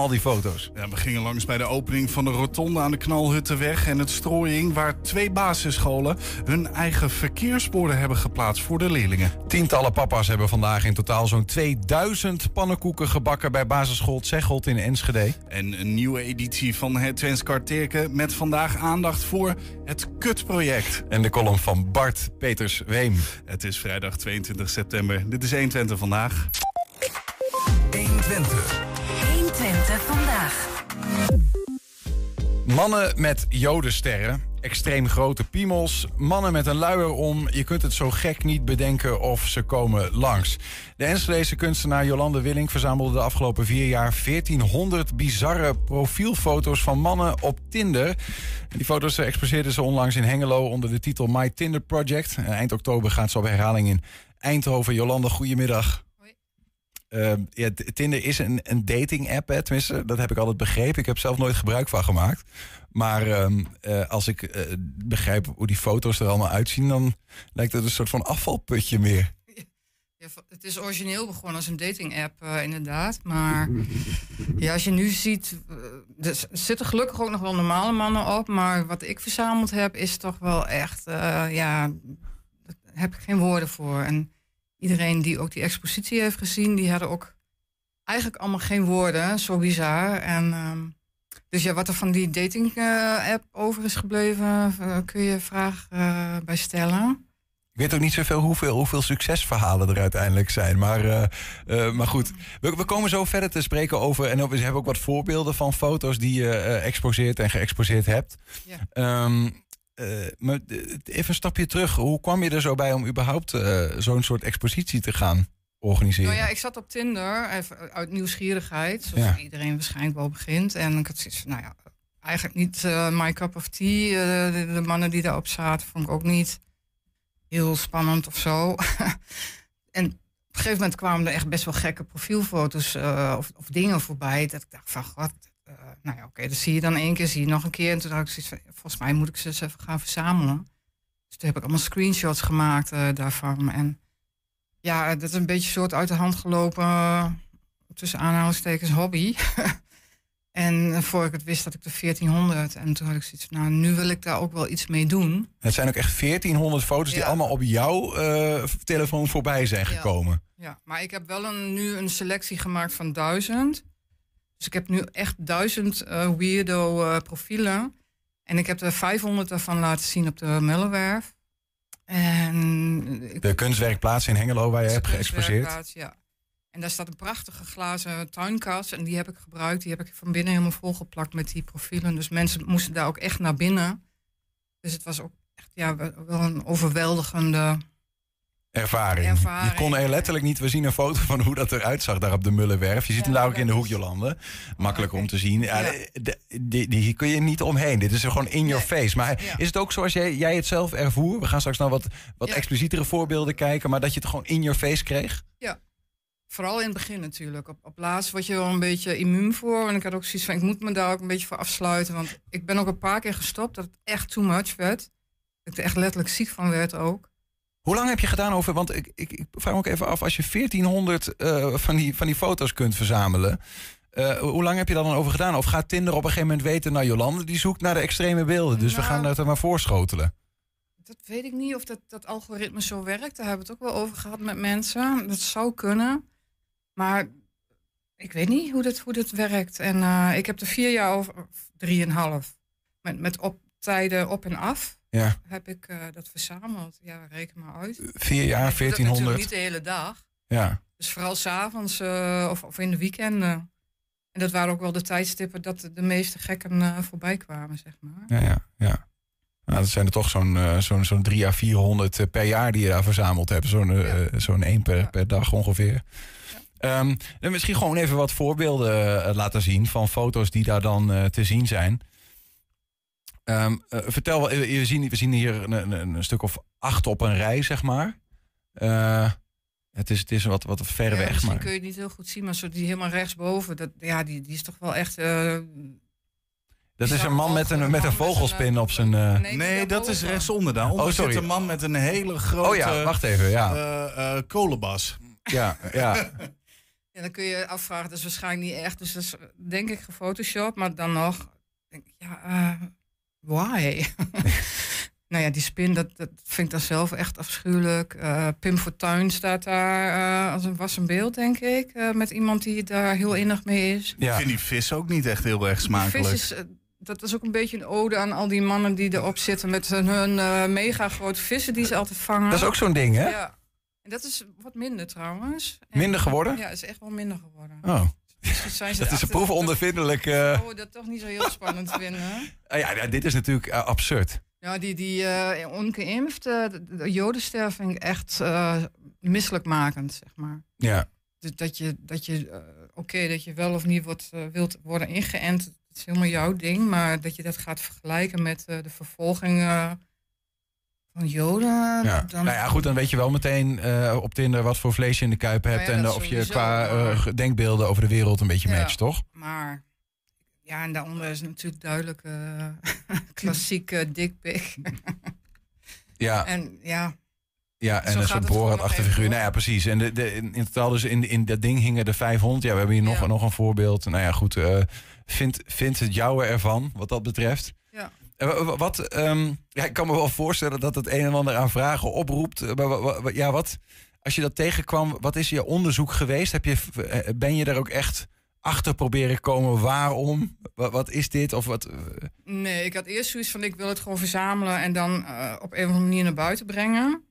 al die foto's? Ja, we gingen langs bij de opening van de rotonde aan de Knalhuttenweg en het strooiing... waar twee basisscholen hun eigen verkeersborden hebben geplaatst voor de leerlingen. Tientallen papa's hebben vandaag in totaal zo'n 2000 pannenkoeken gebakken... bij basisschool Zegelt in Enschede. En een nieuwe editie van het Twents met vandaag aandacht voor het KUT-project. En de column van Bart Peters Weem. Het is vrijdag 22 september. Dit is 120 vandaag. 120. 120 vandaag. Mannen met jodensterren, extreem grote piemels, mannen met een luier om. Je kunt het zo gek niet bedenken of ze komen langs. De Enschedese kunstenaar Jolande Willink verzamelde de afgelopen vier jaar 1400 bizarre profielfoto's van mannen op Tinder. Die foto's exposeerde ze onlangs in Hengelo onder de titel My Tinder Project. En eind oktober gaat ze op herhaling in Eindhoven. Jolande, goedemiddag. Uh, ja, Tinder is een, een dating app, hè? tenminste, dat heb ik altijd begrepen. Ik heb zelf nooit gebruik van gemaakt. Maar ehm, eh, als ik eh, begrijp hoe die foto's er allemaal uitzien, dan lijkt het een soort van afvalputje meer. Ja, het is origineel begonnen als een dating-app, eh, inderdaad. Maar ja, als je nu ziet, er zitten gelukkig ook nog wel normale mannen op. Maar wat ik verzameld heb, is toch wel echt, ja, daar heb ik geen woorden voor. En iedereen die ook die expositie heeft gezien, die hadden ook eigenlijk allemaal geen woorden. Zo bizar. En ehm, dus ja, wat er van die dating-app over is gebleven, eh, kun je vraag eh, bij stellen. Ik weet ook niet zoveel hoeveel, hoeveel succesverhalen er uiteindelijk zijn. Maar, eh, eh, maar goed, we, we komen zo verder te spreken over. En we hebben ook wat voorbeelden van foto's die je eh, exposeert en geëxposeerd hebt. Ja. Ehm, eh, maar eh, even een stapje terug. Hoe kwam je er zo bij om überhaupt eh, zo'n soort expositie te gaan organiseren? Nou ja, ik zat op Tinder even uit nieuwsgierigheid, zoals Ja. iedereen waarschijnlijk wel begint. En ik had zoiets van, nou ja, eigenlijk niet my cup of tea. De, de mannen die daarop zaten, vond ik ook niet heel spannend of zo. en op een gegeven moment kwamen er echt best wel gekke profielfoto's of, of dingen voorbij. Dat ik dacht van, wat? Eh, nou ja, oké, dat zie je dan één keer, zie je nog een keer. En toen dacht ik zoiets van, volvolgens mij moet ik ze eens even gaan verzamelen. Dus toen heb ik allemaal screenshots gemaakt eh, daarvan. En ja, dat is een beetje soort uit de hand gelopen, eh, tussen aanhalingstekens, hobby. en voor ik het wist had ik de 1400. En toen had ik zoiets van, nou, nu wil ik daar ook wel iets mee doen. Het zijn ook echt 1400 foto's die allemaal op jouw eh, telefoon voorbij zijn Ja. gekomen. Ja, maar ik heb wel een, nu een selectie gemaakt van duizend. Dus ik heb nu echt duizend eh, weirdo eh, profielen. En ik heb er 500 daarvan laten zien op de Mellenwerf. En De kunstwerkplaats in Hengelo waar je hebt geëxposeerd. Ja. En daar staat een prachtige glazen tuinkast. En die heb ik gebruikt. Die heb ik van binnen helemaal volgeplakt met die profielen. Dus mensen moesten daar ook echt naar binnen. Dus het was ook echt ja, wel een overweldigende... Ervaring. Ervaring. Je kon er letterlijk niet. We zien een foto van hoe dat eruit zag daar op de Mullenwerf. Je ziet hem daar ook ja, in de hoek, Jolande. Makkelijk om te zien. Ja, Ja. de- die, kun je niet omheen. Dit is er gewoon in your Nee. face. Maar Ja. is het ook zoals jij, jij het zelf ervoer? We gaan straks naar wat, wat Ja. explicietere voorbeelden kijken. Maar dat je het gewoon in your face kreeg? Vooral in het begin natuurlijk. Op, op laatst word je wel een beetje immuun voor. En ik had ook zoiets van, ik moet me daar ook een beetje voor afsluiten. Want ik ben ook een paar keer gestopt dat het echt too much werd. Dat ik er echt letterlijk ziek van werd ook. Hoe lang heb je gedaan over... Want ik, ik, ik vraag me ook even af. Als je 1400 eh, van, die, van die foto's kunt verzamelen... eh, hoe lang heb je daar dan over gedaan? Of gaat Tinder op een gegeven moment weten... nou, Jolande die zoekt naar de extreme beelden. Dus we gaan dat er maar voorschotelen. Dat weet ik niet of dat, dat algoritme zo werkt. Daar hebben we het ook wel over gehad met mensen. Dat zou kunnen. Maar ik weet niet hoe dat, hoe dat werkt. En eh, ik heb er vier jaar over, drieënhalf, met, met op, tijden op en af, Ja, heb ik eh, dat verzameld. Ja, reken maar uit. vier jaar, Ik doe dat natuurlijk 1400. niet de hele dag. Ja. Dus vooral s'avonds uh, of, of in de weekenden. En dat waren ook wel de tijdstippen dat de meeste gekken uh, voorbij kwamen, zeg maar. Ja, ja, ja. Nou, dat zijn er toch zo'n zo'n zo'n 3 à 400 uh, per jaar die je daar verzameld hebt. Zo'n ja. zo'n 1 per, ja. per dag ongeveer. Ja. Um, en misschien gewoon even wat voorbeelden laten zien van foto's die daar dan te zien zijn. Um, vertel, we zien, we zien hier een, een, een, stuk of acht op een rij, zeg maar. Uh, het is, het is wat, wat ver ja, weg. Misschien maar... kun je het niet heel goed zien, maar zo die helemaal rechtsboven, dat, ja, die, die is toch wel echt. Uh, dat is een man met een, met een vogelspin op zijn. Uh... Nee, nee dat is rechtsonder. Daaronder oh, sorry. zit een man met een hele grote. Oh ja, wacht even, ja. Uh, kolenbas. Ja, ja. Ja, dan kun je afvragen, dat is waarschijnlijk niet echt. Dus dat is denk ik gefotoshopt. Maar dan nog, denk ik, ja, eh, why? nou ja, die spin, dat, dat vind ik dan zelf echt afschuwelijk. Eh, Pim Fortuyn staat daar uh, als een was een beeld, denk ik. Uh, met iemand die daar heel innig mee is. Ja. Ik vind die vis ook niet echt heel erg smakelijk. Vis is, dat is ook een beetje een ode aan al die mannen die erop zitten... met hun mega grote vissen die ze altijd vangen. Dat is ook zo'n ding, hè? Ja. En dat is wat minder trouwens. En, minder geworden? Ja, is echt wel minder geworden. Oh. Dus zijn ze dat is een proefondervindelijk. Uh... Oh, dat toch niet zo heel spannend vinden. Uh, ja, dit is natuurlijk uh, absurd. Ja, die, die uh, ongeïmpfde, de jodenster vind ik echt misselijkmakend, zeg maar. Ja. Dus dat je, dat je oké, okay, dat je wel of niet wordt, wilt worden ingeënt, dat is helemaal jouw ding. Maar dat je dat gaat vergelijken met de vervolging van Joden. Ja. Dan... Nou ja, goed, dan weet je wel meteen uh, op Tinder wat voor vlees je in de kuip hebt. en of je qua uh, denkbeelden over de wereld een beetje ja, matcht, toch? Maar ja, en daaronder is natuurlijk duidelijk uh, klassieke dikpik. ja. En ja. Ja, en een soort Borat figuur. Nou ja, precies. En de, de, in, totaal dus in, in dat ding hingen er 500. Ja, we hebben hier nog, nog een voorbeeld. Nou ja, goed. Vindt vind het jouwe ervan, wat dat betreft? Ja. Wat, um, ja, ik kan me wel voorstellen dat het een en ander aan vragen oproept. Maar ja, wat, als je dat tegenkwam, wat is je onderzoek geweest? Heb je, ben je daar ook echt achter proberen komen? Waarom? Wat, is dit? Of wat? Nee, ik had eerst zoiets van ik wil het gewoon verzamelen en dan op een of andere manier naar buiten brengen.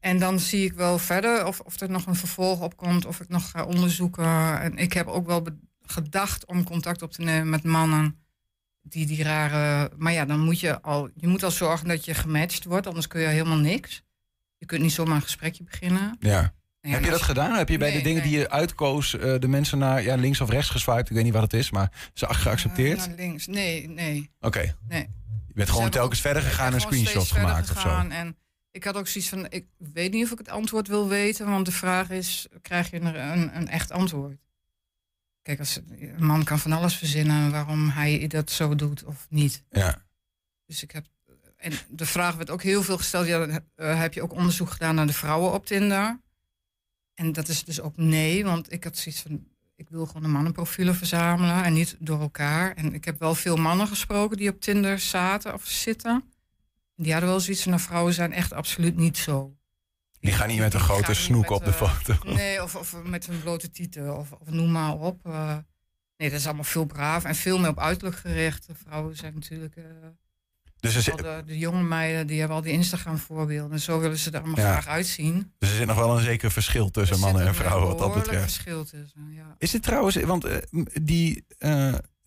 En dan zie ik wel verder of, of er nog een vervolg op komt, of ik nog ga onderzoeken. En ik heb ook wel gedacht om contact op te nemen met mannen die, die rare. Maar ja, dan moet je al. Je moet al zorgen dat je gematcht wordt, anders kun je helemaal niks. Je kunt niet zomaar een gesprekje beginnen. Ja. ja heb je dat gedaan? Heb je bij nee, de dingen nee. die je uitkoos uh, de mensen naar ja, links of rechts geswiped? Ik weet niet wat het is, maar ze geaccepteerd? Uh, naar links. Nee, nee. Oké. Okay. Nee. Je bent gewoon telkens verder gegaan en screenshots gemaakt of zo. En ik had ook zoiets van: ik weet niet of ik het antwoord wil weten, want de vraag is: krijg je een, een, een echt antwoord? Kijk, als, een man kan van alles verzinnen waarom hij dat zo doet of niet. Ja. Dus ik heb. En de vraag werd ook heel veel gesteld: ja, uh, heb je ook onderzoek gedaan naar de vrouwen op Tinder? En dat is dus ook nee, want ik had zoiets van: ik wil gewoon de mannenprofielen verzamelen en niet door elkaar. En ik heb wel veel mannen gesproken die op Tinder zaten of zitten. Die hadden wel zoiets van: nou, vrouwen zijn echt absoluut niet zo. Die gaan niet met een grote snoek op de foto. Nee, of, of met een blote tieten, of, of noem maar op. Uh, nee, dat is allemaal veel braaf en veel meer op uiterlijk gericht. De vrouwen zijn natuurlijk... Uh, dus de, de, jonge meiden die hebben al die Instagram voorbeelden. En zo willen ze er allemaal ja. graag uitzien. Dus er zit nog wel een zeker verschil tussen mannen en vrouwen wat dat betreft. verschil tussen, ja. Is het trouwens, want uh, die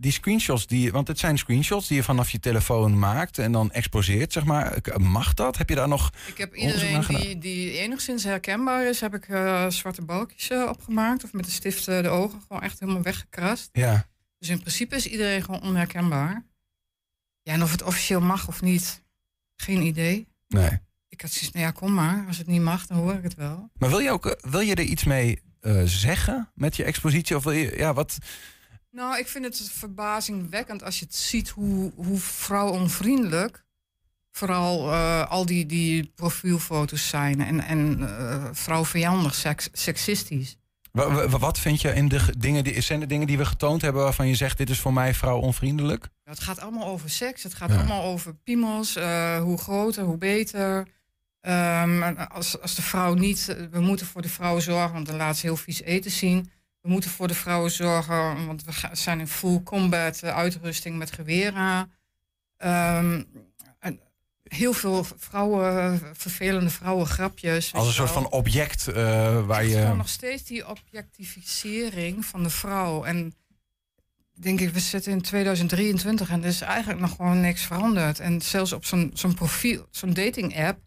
die screenshots, die, want het zijn screenshots die je vanaf je telefoon maakt en dan exposeert, zeg maar. Mag dat? Heb je daar nog. Ik heb iedereen die, die enigszins herkenbaar is, heb ik uh, zwarte balkjes uh, opgemaakt. Of met de stift uh, de ogen gewoon echt helemaal weggekrast. Ja. Dus in principe is iedereen gewoon onherkenbaar. Ja, en of het officieel mag of niet, geen idee. Nee. Ik had zoiets, nou ja, kom maar. Als het niet mag, dan hoor ik het wel. Maar wil je ook, wil je er iets mee zeggen met je expositie? Of wil je, ja, wat. Nou, ik vind het verbazingwekkend als je het ziet hoe, hoe vrouwonvriendelijk vooral uh, al die, die profielfoto's zijn en, en uh, vrouwvijandig, seks, seksistisch. Wat, wat vind je in de dingen die zijn de dingen die we getoond hebben waarvan je zegt dit is voor mij vrouwonvriendelijk? Het gaat allemaal over seks, het gaat ja. allemaal over piemels, uh, hoe groter, hoe beter. Um, als, als de vrouw niet, we moeten voor de vrouw zorgen, want dan laat ze heel vies eten zien. We moeten voor de vrouwen zorgen, want we zijn in full combat uh, uitrusting met geweren. Um, en heel veel vrouwen, vervelende vrouwen, grapjes. Als een soort van object uh, waar je. Gewoon nog steeds die objectificering van de vrouw. En denk ik, we zitten in 2023 en er is eigenlijk nog gewoon niks veranderd. En zelfs op zo'n zo'n profiel, zo'n dating app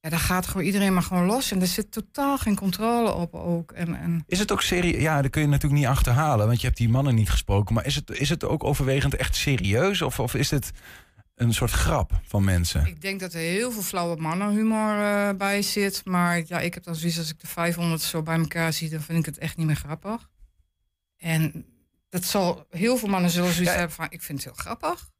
ja, daar gaat gewoon iedereen maar gewoon los. En er zit totaal geen controle op ook. En, en... Is het ook serieus? Ja, dat kun je natuurlijk niet achterhalen, want je hebt die mannen niet gesproken. Maar is het, is het ook overwegend echt serieus? Of, of is het een soort grap van mensen? Ik denk dat er heel veel flauwe mannenhumor uh, bij zit. Maar ja, ik heb dan zoiets als ik de 500 zo bij elkaar zie, dan vind ik het echt niet meer grappig. En dat zal heel veel mannen zullen zoiets ja. hebben van, ik vind het heel grappig.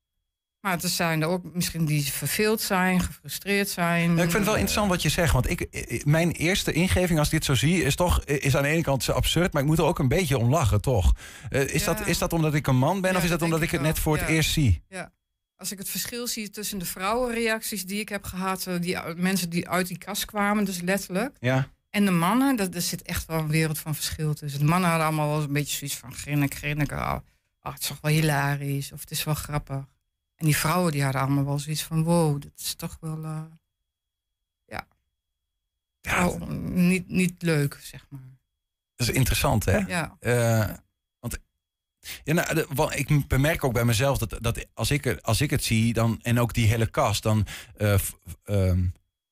Maar er zijn er ook misschien die verveeld zijn, gefrustreerd zijn. Ja, ik vind het wel interessant wat je zegt. Want ik, ik- mijn eerste ingeving als ik dit zo zie... is toch is aan de ene kant absurd... maar ik moet er ook een beetje om lachen, toch? Eh, is, Ja. dat, is dat omdat ik een man ben... Ja, of is dat dat omdat ik het net voor het Ja. eerst zie? Als ik het verschil zie tussen de vrouwenreacties die ik heb gehad, eh, die mensen die uit die kast kwamen, dus letterlijk. Ja. En de mannen, dat, er zit echt wel een wereld van verschil tussen. De mannen hadden allemaal wel een beetje zoiets van grinnik, grinnik. Oh, oh, het is toch wel hilarisch of het is wel grappig. En die vrouwen die hadden allemaal wel zoiets van wow, dat is toch wel eh, Ja, oh, niet, niet leuk, zeg maar. dat is interessant, hè? Ja, Eh, want ja, nou, wel, ik bemerk ook bij mezelf dat, dat als, ik, er- als ik het zie, dan, en ook die hele kast, dan, eh, ehm,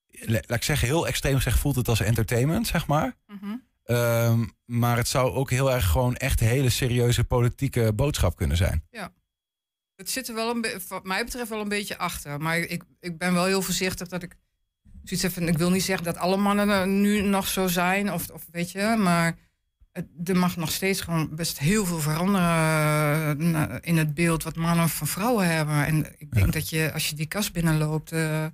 la- laat ik zeggen, heel extreem gezegd, voelt het als entertainment, zeg maar. Mhm. Ehm, maar het zou ook heel erg gewoon echt hele serieuze politieke boodschap kunnen zijn. Het zit er wel een be- wat mij betreft wel een beetje achter. Maar ik, ik ben wel heel voorzichtig dat ik zoiets heb van, ik wil niet zeggen dat alle mannen er nu nog zo zijn. Of, of weet je, maar het, er mag nog steeds gewoon best heel veel veranderen eh, in het beeld wat mannen van vrouwen hebben. En ik denk Ja. dat je, als je die kast binnenloopt, eh,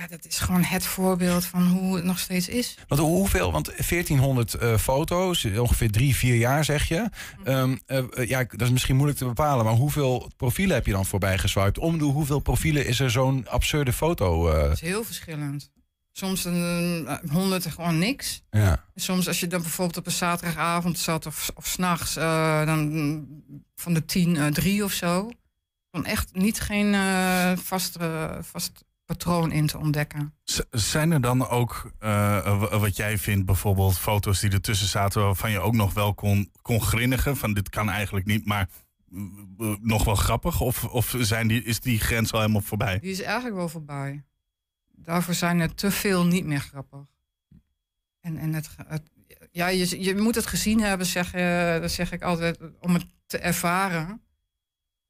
ja, dat is gewoon het voorbeeld van hoe het nog steeds is. Want hoeveel, want 1400 eh, foto's, ongeveer drie, vier jaar zeg je. Ehm, eh, eh, ja, dat is misschien moeilijk te bepalen, maar hoeveel profielen heb je dan voorbij geswiped? Om de hoeveel profielen is er zo'n absurde foto? eh, Dat is heel verschillend. Soms een eh, honderd gewoon niks. ja. Soms als je dan bijvoorbeeld op een zaterdagavond zat of, of s'nachts, eh dan van de tien eh, drie of zo. Van echt niet geen eh, vast, eh, vast patroon in te ontdekken. Z- Zijn er dan ook, eh, wat jij vindt, bijvoorbeeld foto's die ertussen zaten waarvan je ook nog wel kon, kon grinnigen? Van dit kan eigenlijk niet, maar mm, eh, nog wel grappig? Of, of zijn die, is die grens al helemaal voorbij? Die is eigenlijk wel voorbij. Daarvoor zijn er te veel niet meer grappig. En, en het, het- ja, je, je moet het gezien hebben, zeg, eh, zeg ik altijd, om het te ervaren.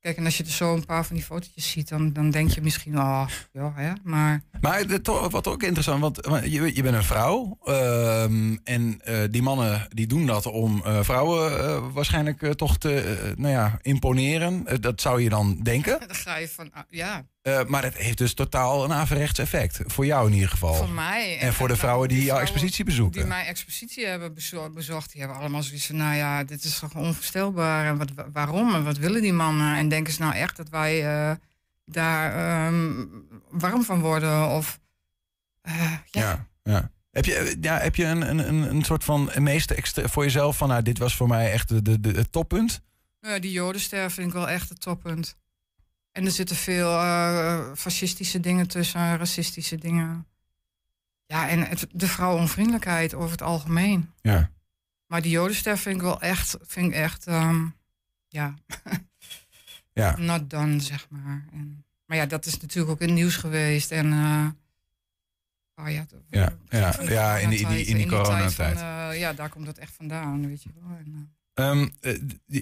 Kijk, en als je er zo een paar van die fotootjes ziet, dan, dan denk je misschien, oh, ja, hè, maar Maar wat ook interessant, want je, je bent een vrouw. ehm, en eh, die mannen die doen dat om eh, vrouwen eh, waarschijnlijk toch te nou ja, imponeren. Dat zou je dan denken. dan ga je van, ah, ja, Eh, maar het heeft dus totaal een averechts effect. Voor jou in ieder geval. voor mij. en voor de vrouwen die jouw expositie bezoeken. Die mijn expositie hebben bezo- bezocht, die hebben allemaal zoiets van, nou ja, dit is toch onvoorstelbaar. En wat, wa- waarom en wat willen die mannen? En denken ze nou echt dat wij eh, daar ehm, warm van worden? Of, eh, ja, Ja, ja. Heb je, eh, ja, heb je een, een, een, soort van een meeste extra voor jezelf van, nou, dit was voor mij echt de, de, de, het toppunt? Nou die jodenster vind ik wel echt het toppunt. En er zitten veel eh, fascistische dingen tussen, racistische dingen. Ja, en het, de vrouwenonvriendelijkheid over het algemeen. Ja. Maar die jodenster vind ik wel echt, vind ik echt, ehm, ja, Ja. not done, zeg maar. En, maar ja, dat is natuurlijk ook in het nieuws geweest. En, eh oh ja, Ja, ja, ja, in die- in die- in die tijd coronatijd. eh, ja, daar komt dat echt vandaan, weet je wel. En, Ehm, eh,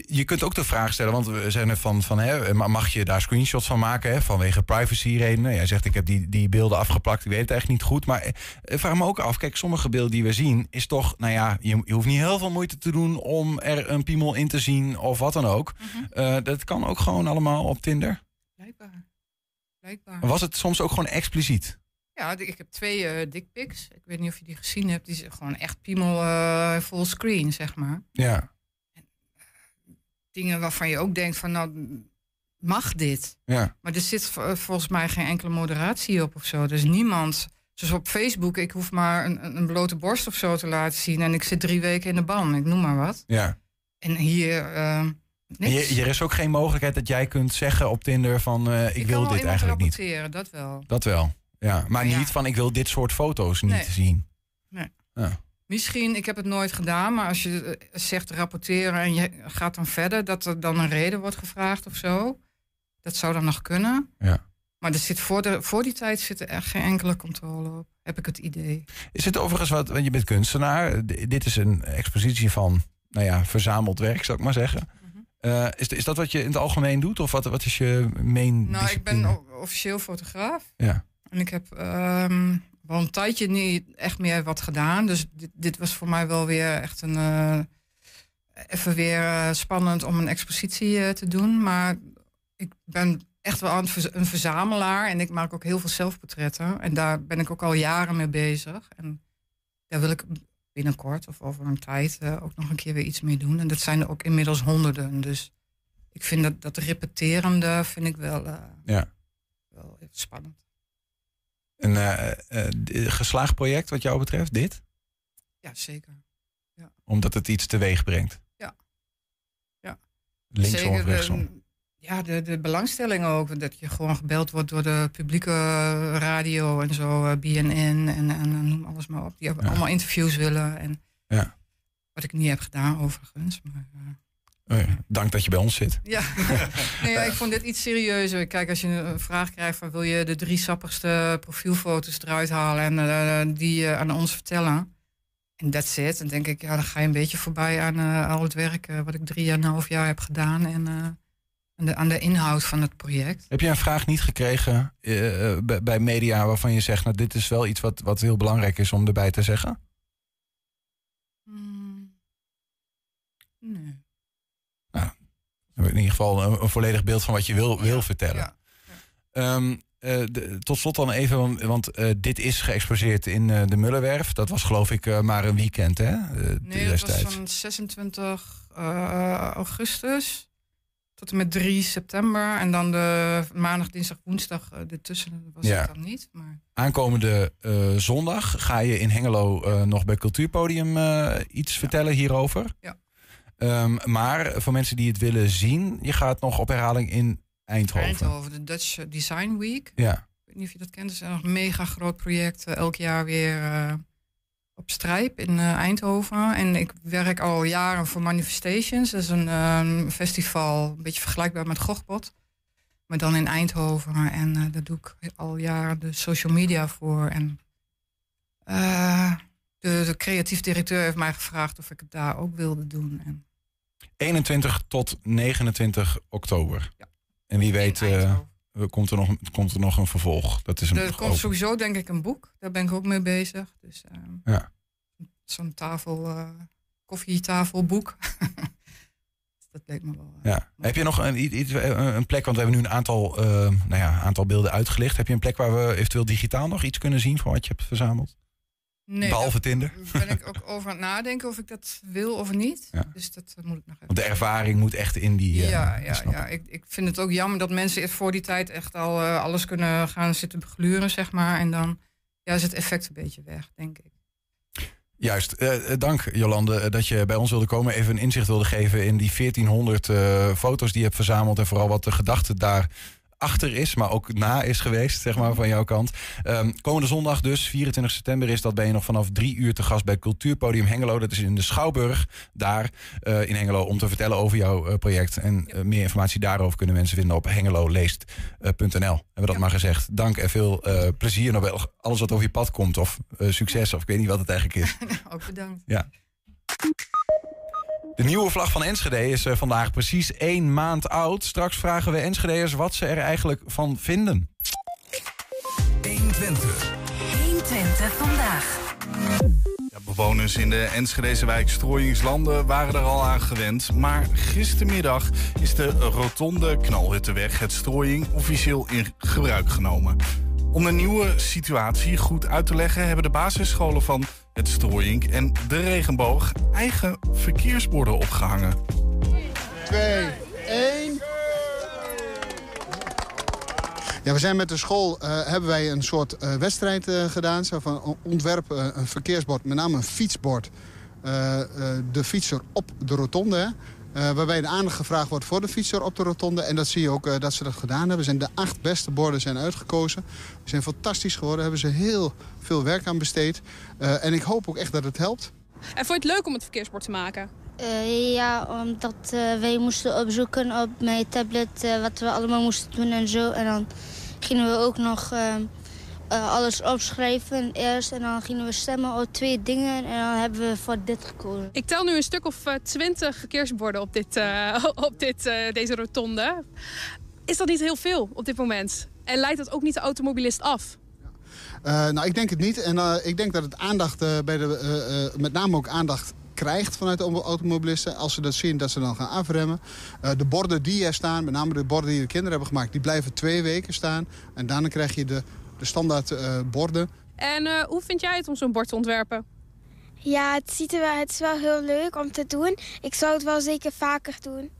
je kunt ook de vraag stellen, want we zijn er van, van hè, ma- mag je daar screenshots van maken hè, vanwege privacy-redenen? Jij zegt, ik heb die, die beelden afgeplakt, ik weet het echt niet goed. Maar eh, ik vraag me ook af, kijk, sommige beelden die we zien, is toch, nou ja, je, je hoeft niet heel veel moeite te doen om er een piemel in te zien of wat dan ook. Mhm. Eh, dat kan ook gewoon allemaal op Tinder. blijkbaar. Blijkbaar. Was het soms ook gewoon expliciet? Ja, ik heb twee eh dickpics. Ik weet niet of je die gezien hebt. Die zijn gewoon echt piemel eh full screen, zeg maar. Ja, Dingen waarvan je ook denkt van, nou, mag dit? ja. Maar er zit volgens mij geen enkele moderatie op of zo. Dus niemand, zoals op Facebook, ik hoef maar een, een- blote borst of zo te laten zien. En ik zit drie weken in de ban, ik noem maar wat. ja. En hier, En niks. je, er is ook geen mogelijkheid dat jij kunt zeggen op Tinder van, eh, ik, wil dit eigenlijk niet. dat wel. Dat wel. Ja, maar Ja. niet van ik wil dit soort foto's niet Nee. zien. Misschien, ik heb het nooit gedaan, maar als je eh, zegt rapporteren en je gaat dan verder, dat er dan een reden wordt gevraagd of zo. Dat zou dan nog kunnen. Ja. Maar er zit voor, de, voor die tijd zit er echt geen enkele controle op, heb ik het idee. Is het overigens wat, want je bent kunstenaar. Dit is een expositie van, nou ja, verzameld werk, zou ik maar zeggen. Mhm. Eh, is, is dat wat je in het algemeen doet? Of wat, wat is je main Nou, ik ben officieel fotograaf. Ja. En ik heb ehm, wel een tijdje niet echt meer wat gedaan. Dus dit, dit was voor mij wel weer echt een... eh, even weer eh, spannend om een expositie eh, te doen. Maar ik ben echt wel een, ver- een verzamelaar. En ik maak ook heel veel zelfportretten. En daar ben ik ook al jaren mee bezig. En daar wil ik binnenkort of over een tijd ook nog een keer weer iets mee doen. En dat zijn er ook inmiddels honderden. Dus ik vind dat, dat repeterende vind ik wel, Ja. wel spannend. Een eh, eh, d- geslaagd project wat jou betreft, dit? Ja, zeker. Omdat het iets teweeg brengt. Ja. Ja. Linksom Zeker of de- rechtsom. ja, de, de belangstelling ook. Dat je gewoon gebeld wordt door de publieke radio en zo, eh, BNN en, en noem alles maar op. Die hebben Ja. allemaal interviews willen. En Ja. Wat ik niet heb gedaan, overigens. Maar, eh, Oh Dank dat je bij ons zit. ja. nee, ja, ik vond dit iets serieuzer. Kijk, als je een vraag krijgt van wil je de drie sappigste profielfoto's eruit halen en eh, die eh, aan ons vertellen. En that's it. Dan denk ik, ja, dan ga je een beetje voorbij aan eh, al het werk eh, wat ik drie en een half jaar heb gedaan. En eh, aan, de, aan de inhoud van het project. Heb je een vraag niet gekregen eh, eh, bij- bij media waarvan je zegt, nou dit is wel iets wat, wat heel belangrijk is om erbij te zeggen? Hmm. Nee. In ieder geval een, een volledig beeld van wat je wil, wil vertellen. Ehm, eh, de- tot slot dan even, want, eh, dit is geëxposeerd in eh, de Mullenwerf. Dat was geloof ik maar een weekend, hè? Nee, dat was van 26 eh, augustus tot en met 3 september. En dan de maandag, dinsdag, woensdag ertussen was Ja. het dan niet. Maar Aankomende zondag ga je in Hengelo nog bij Cultuurpodium iets vertellen hierover. Ja. Ehm, maar voor mensen die het willen zien, je gaat nog op herhaling in Eindhoven. Eindhoven, de Dutch Design Week. Ja, Ik weet niet of je dat kent. Het is een mega groot project. eh, elk jaar weer eh, op Strijp in eh, Eindhoven. En ik werk al jaren voor Manifestations. Dat is een ehm, festival, een beetje vergelijkbaar met Gochbot. Maar dan in Eindhoven. En eh, daar doe ik al jaren de social media voor. En eh, de, de creatief directeur heeft mij gevraagd of ik het daar ook wilde doen. En 21 tot 29 oktober. Ja. En wie weet eh, komt, er nog, komt er nog een vervolg. Dat is een Er komt sowieso denk ik een boek. Daar ben ik ook mee bezig. Dus ehm, Ja. zo'n tafel, eh, koffietafelboek. dat leek me wel. eh, Ja. Heb je nog een, iets, een plek, want we hebben nu een aantal, eh, nou ja, aantal beelden uitgelicht. Heb je een plek waar we eventueel digitaal nog iets kunnen zien van wat je hebt verzameld? Nee, Behalve Tinder. daar ben ik ook over aan het nadenken of ik dat wil of niet. Ja. Dus dat eh, moet ik nog even. Want de ervaring moet echt in die... eh, Ja, ja. Ik, ik vind het ook jammer dat mensen voor die tijd echt al eh, alles kunnen gaan zitten begluren, zeg maar. En dan ja, is het effect een beetje weg, denk ik. Juist. Dank Jolande dat je bij ons wilde komen. Even een inzicht wilde geven in die 1400 eh, foto's die je hebt verzameld. En vooral wat de gedachte daar achter is, maar ook na is geweest, zeg maar, van jouw kant. Ehm, komende zondag dus, 24 september is dat, ben je nog vanaf drie uur te gast bij Cultuurpodium Hengelo. Dat is in de Schouwburg, daar eh, in Hengelo, om te vertellen over jouw eh, project. En eh, meer informatie daarover kunnen mensen vinden op hengeloleest.nl. Hebben we dat Ja. maar gezegd. Dank en veel plezier nog wel. Alles wat over je pad komt, of succes, of ik weet niet wat het eigenlijk is. ook bedankt. De nieuwe vlag van Enschede is eh, vandaag precies één maand oud. Straks vragen we Enschedeërs wat ze er eigenlijk van vinden. 120 vandaag. Ja, bewoners in de Enschedeze wijk Strooingslanden waren er al aan gewend. Maar gistermiddag is de rotonde Knalhuttenweg, het strooiing, officieel in gebruik genomen. Om de nieuwe situatie goed uit te leggen... hebben de basisscholen van het strooiing en de regenboog... eigen verkeersborden opgehangen. 2, 1. Ja, we zijn met de school, eh, hebben wij een soort eh, wedstrijd eh, gedaan. Zo van ontwerp een verkeersbord, met name een fietsbord. De fietser op de rotonde. hè. Eh, waarbij de aandacht gevraagd wordt voor de fietser op de rotonde. En dat zie je ook eh, dat ze dat gedaan hebben. Zijn de acht beste borden zijn uitgekozen. Die zijn fantastisch geworden. Daar hebben ze heel veel werk aan besteed. Eh, en ik hoop ook echt dat het helpt. En vond je het leuk om het verkeersbord te maken? Eh, ja, omdat eh, wij moesten opzoeken op mijn tablet wat we allemaal moesten doen en zo. En dan gingen we ook nog eh, alles opschrijven eerst. En dan gingen we stemmen op twee dingen en dan hebben we voor dit gekozen. Ik tel nu een stuk of eh, twintig verkeersborden op, dit, eh, op dit, eh, deze rotonde. Is dat niet heel veel op dit moment? En leidt dat ook niet de automobilist af? Eh, nou, ik denk het niet. En eh, ik denk dat het aandacht, eh, bij de, eh, eh, met name ook aandacht krijgt vanuit de automobilisten. Als ze dat zien, dat ze dan gaan afremmen. Uh, de borden die er staan, met name de borden die de kinderen hebben gemaakt... die blijven twee weken staan. En daarna krijg je de, de standaard uh, borden. En uh, hoe vind jij het om zo'n bord te ontwerpen? Ja, het, ziet er wel, het is wel heel leuk om te doen. Ik zou het wel zeker vaker doen.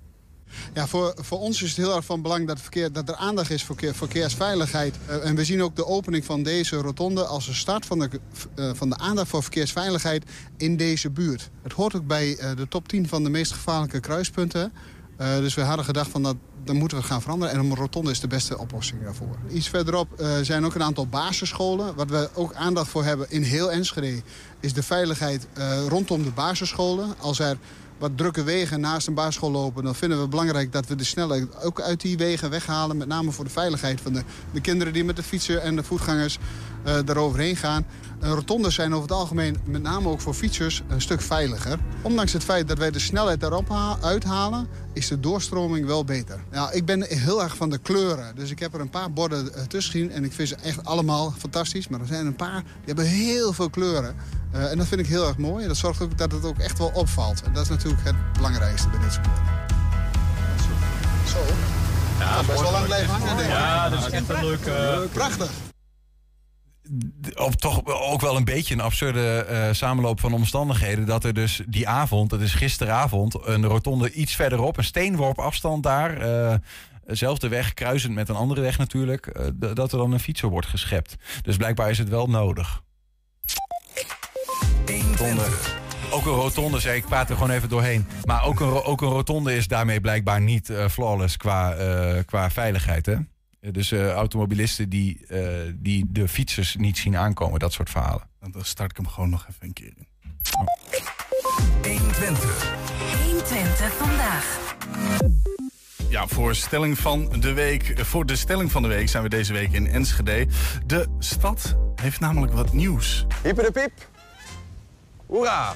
Ja, voor, voor ons is het heel erg van belang dat, verkeer, dat er aandacht is voor verkeersveiligheid. Uh, en we zien ook de opening van deze rotonde als een start van de, uh, van de aandacht voor verkeersveiligheid in deze buurt. Het hoort ook bij uh, de top 10 van de meest gevaarlijke kruispunten. Dus we hadden gedacht van dat, dan moeten we gaan veranderen. En een rotonde is de beste oplossing daarvoor. Iets verderop zijn ook een aantal basisscholen. Wat we ook aandacht voor hebben in heel Enschede is de veiligheid rondom de basisscholen. Als er wat drukke wegen naast een basisschool lopen... dan vinden we het belangrijk dat we de snelheid ook uit die wegen weghalen. Met name voor de veiligheid van de, de kinderen die met de fietsen en de voetgangers uh, eroverheen gaan. Uh, rotondes zijn over het algemeen, met name ook voor fietsers, een stuk veiliger. Ondanks het feit dat wij de snelheid daarop uithalen, is de doorstroming wel beter. Ja, ik ben heel erg van de kleuren, dus ik heb er een paar borden uh, tussen gezien... en ik vind ze echt allemaal fantastisch, maar er zijn een paar die hebben heel veel kleuren. Uh, en dat vind ik heel erg mooi. En dat zorgt ook dat het ook echt wel opvalt. En dat is natuurlijk het belangrijkste bij dit sport. Zo. Ja, best wel lang blijven hangen, denk ik. Ja, dat is echt een leuk... Uh... Prachtig. Op toch ook wel een beetje een absurde uh, samenloop van omstandigheden. Dat er dus die avond, dat is gisteravond, een rotonde iets verderop, een steenworp afstand daar. Uh, zelfde weg, kruisend met een andere weg natuurlijk. Uh, dat er dan een fietser wordt geschept. Dus blijkbaar is het wel nodig. Rotonde. Ook een rotonde, zei ik, praat er gewoon even doorheen. Maar ook een, ook een rotonde is daarmee blijkbaar niet flawless qua, qua veiligheid. Hè? Dus uh, automobilisten die, die de fietsers niet zien aankomen, dat soort verhalen. Dan start ik hem gewoon nog even een keer in. Oh. 120. 120 vandaag. Ja, voor, stelling van de week, voor de stelling van de week zijn we deze week in Enschede. De stad heeft namelijk wat nieuws. Hippe de piep. Hoera!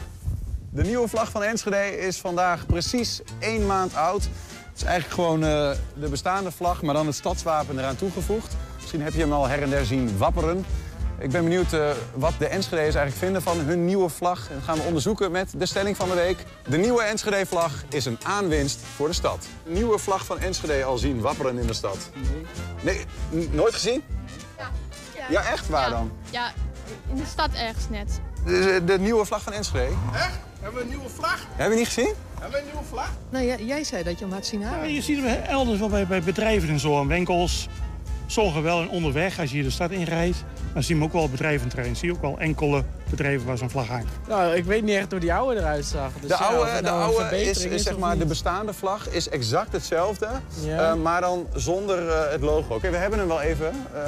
De nieuwe vlag van Enschede is vandaag precies één maand oud. Het is eigenlijk gewoon uh, de bestaande vlag, maar dan het stadswapen eraan toegevoegd. Misschien heb je hem al her en der zien wapperen. Ik ben benieuwd uh, wat de Enschede's eigenlijk vinden van hun nieuwe vlag. En dat gaan we onderzoeken met de stelling van de week. De nieuwe Enschede-vlag is een aanwinst voor de stad. De nieuwe vlag van Enschede al zien wapperen in de stad? Nee. Nee, nooit gezien? Ja. Ja, ja echt? Waar ja. dan? Ja, in de stad ergens net. De, de, nieuwe vlag van Enschede. Echt? Hebben we een nieuwe vlag? Hebben we niet gezien? Hebben we een nieuwe vlag? Nou, jij, jij zei dat je hem had zien halen. Ja, je ziet hem elders wel bij, bij bedrijven en zo, en winkels. Sommigen wel en onderweg, als je hier de stad inrijdt. Dan zie je hem ook wel op bedrijventerrein. Zie je ook wel enkele bedrijven waar zo'n vlag hangt. Nou, ik weet niet echt hoe die oude eruit zag. Dus de ja, oude, nou de oude is, is zeg maar, de bestaande vlag is exact hetzelfde. Ja. Uh, maar dan zonder uh, het logo. Oké, okay, we hebben hem wel even. Uh,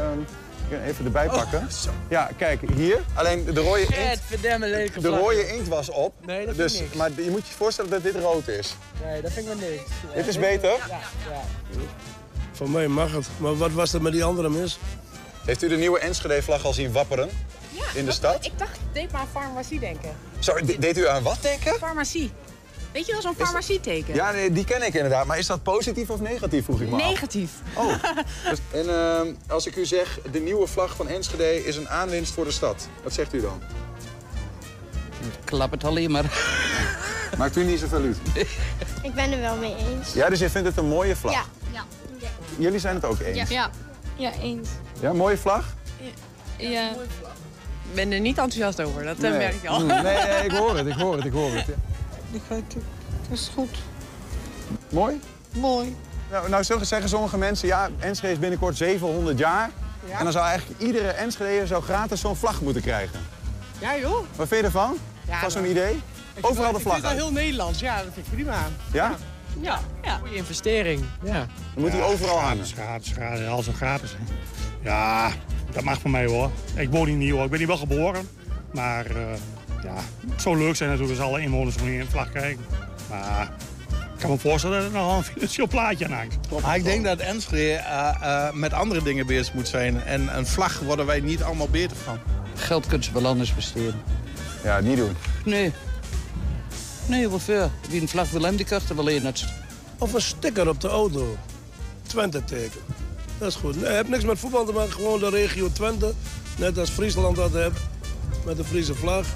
even erbij pakken. Oh, ja, kijk, hier. Alleen de rode inkt, Shit, de rode inkt was op. Nee, dat dus, vind ik niks. Maar je moet je voorstellen dat dit rood is. Nee, dat vind ik wel niks. Dit is beter? Ja, ja. Voor mij mag het. Maar wat was er met die andere mis? Heeft u de nieuwe Enschede-vlag al zien wapperen? Ja, in de stad? Ik dacht, deed maar aan farmacie denken. Sorry, de, deed u aan wat denken? Farmacie. Weet je wel zo'n farmacieteken? Ja, nee, die ken ik inderdaad. Maar is dat positief of negatief, vroeg ik me Negatief. af. Oh. dus, en uh, als ik u zeg, de nieuwe vlag van Enschede is een aanwinst voor de stad. Wat zegt u dan? Klap het alleen maar. Maakt u niet zoveel uit? Ik ben er wel mee eens. Ja, dus je vindt het een mooie vlag? Ja. ja. Jullie zijn het ook eens? Ja, ja eens. Ja, mooie vlag? Ja. ja. Ik ben er niet enthousiast over, dat nee. merk je al. Nee, nee, ik hoor het, ik hoor het, ik hoor het. Dat is goed. Mooi? Mooi. Nou, nou zeggen sommige mensen, ja, Enschede is binnenkort 700 jaar. Ja. En dan zou eigenlijk iedere Enschede zo gratis zo'n vlag moeten krijgen. Ja joh. Wat vind je ervan? Ja, van zo'n idee? Overal de vlag Ik vind het heel Nederlands, ja, dat vind ik prima. Ja? Ja. ja. Goede investering, ja. Dan moet hij overal hangen. Gratis, gratis, alles gratis. Ja, dat mag voor mij hoor. Ik woon hier niet hoor, ik ben hier wel geboren. Maar uh, ja, het zou leuk zijn natuurlijk als alle inwoners van hier een vlag krijgen. Maar ik kan me voorstellen dat er nog een financieel plaatje aan hangt. Maar ik denk dat Enschede uh, uh, met andere dingen bezig moet zijn. En een vlag worden wij niet allemaal beter van. Geld kunnen ze wel anders besteden. Ja, niet doen. Nee. Nee, wat veel. Wie een vlag wil hebben, die krijgt er wel een. Of een sticker op de auto. Twente teken. Dat is goed. Nee, het heeft niks met voetbal te maken, gewoon de regio Twente. Net als Friesland dat heeft, met de Friese vlag.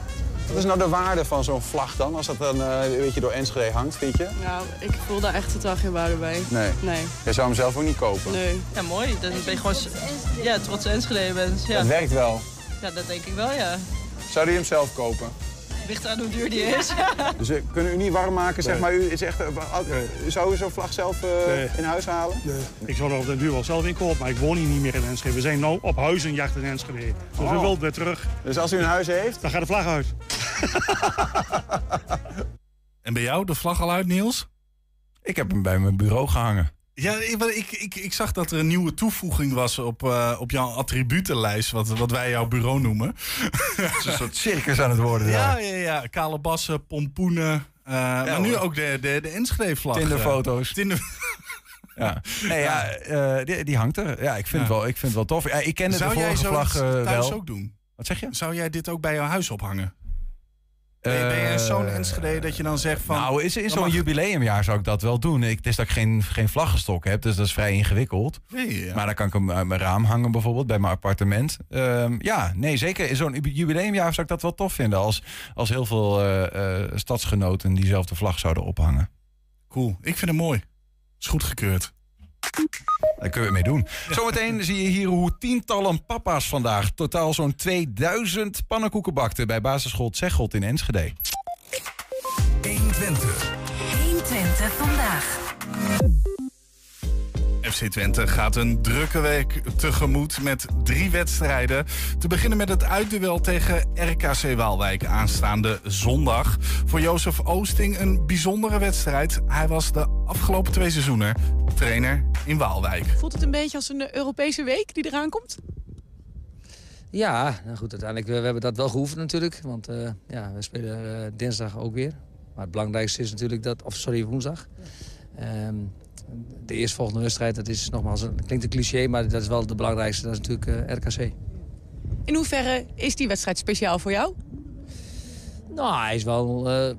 Wat is nou de waarde van zo'n vlag dan, als dat dan eh, een beetje door Enschede hangt, vind je? Nou, ik voel daar echt totaal geen waarde bij. Nee. Nee. Jij zou hem zelf ook niet kopen? Nee. Ja, mooi. Dan ben je gewoon ja, trots Enschede bent. Ja. Het werkt wel. ja, dat denk ik wel, ja. Zou je hem zelf kopen? Ligt hoe duur die is. Dus uh, kunnen u niet warm maken, zeg Nee. maar. U is echt, uh, uh, zou u zo'n vlag zelf uh, Nee. in huis halen? Nee. Ik zou er op den duur wel zelf in kopen, maar ik woon hier niet meer in Enschede. We zijn nu op huizenjacht in Enschede. Dus we Oh. wilden weer terug. Dus als u een huis heeft? Dan gaat de vlag uit. En bij jou de vlag al uit, Niels? Ik heb hem bij mijn bureau gehangen. Ja, ik, ik, ik, ik zag dat er een nieuwe toevoeging was op, uh, op jouw attributenlijst, wat, wat wij jouw bureau noemen. Het is een soort circus aan het worden Ja, daar. ja, ja. Kale bassen, pompoenen. Uh, ja, maar nu ook de, de, de Enschede-vlag. Tinderfoto's. Tinder... Ja. Nee, ja, uh, die, die, hangt er. Ja, ik vind, Ja. Wel, ik vind het wel tof. Ja, ik kende Zou de vorige vlag uh, thuis wel. ook doen? Wat zeg je? Zou jij dit ook bij jouw huis ophangen? Ben je, ben je zo'n Enschede dat je dan zegt van... Nou, is, zo'n mag- jubileumjaar zou ik dat wel doen. Ik, het is dat ik geen, geen vlaggenstok heb, dus dat is vrij ingewikkeld. Ja. Maar dan kan ik hem uit mijn raam hangen bijvoorbeeld, bij mijn appartement. Ehm, ja, nee, zeker. In zo'n jubileumjaar zou ik dat wel tof vinden... als, als heel veel eh, eh, stadsgenoten diezelfde vlag zouden ophangen. Cool, ik vind het mooi. Is goedgekeurd. Daar kunnen we mee doen. Zometeen zie je hier hoe tientallen papa's vandaag... totaal zo'n 2000 pannenkoeken bakten... bij basisschool Tsechelt in Enschede. 120. 120 vandaag. FC Twente gaat een drukke week tegemoet met drie wedstrijden. Te beginnen met het uitduel tegen RKC Waalwijk aanstaande zondag. Voor Jozef Oosting een bijzondere wedstrijd. Hij was de afgelopen twee seizoenen trainer in Waalwijk. Voelt het een beetje als een Europese week die eraan komt? Ja, nou goed, uiteindelijk we, we hebben dat wel geoefend natuurlijk. Want eh, ja, we spelen eh, dinsdag ook weer. Maar het belangrijkste is natuurlijk dat, of sorry, woensdag. Ehm, de eerstvolgende wedstrijd, dat is nogmaals, klinkt een cliché, maar dat is wel de belangrijkste. Dat is natuurlijk eh, RKC. In hoeverre is die wedstrijd speciaal voor jou? Nou, hij is wel eh,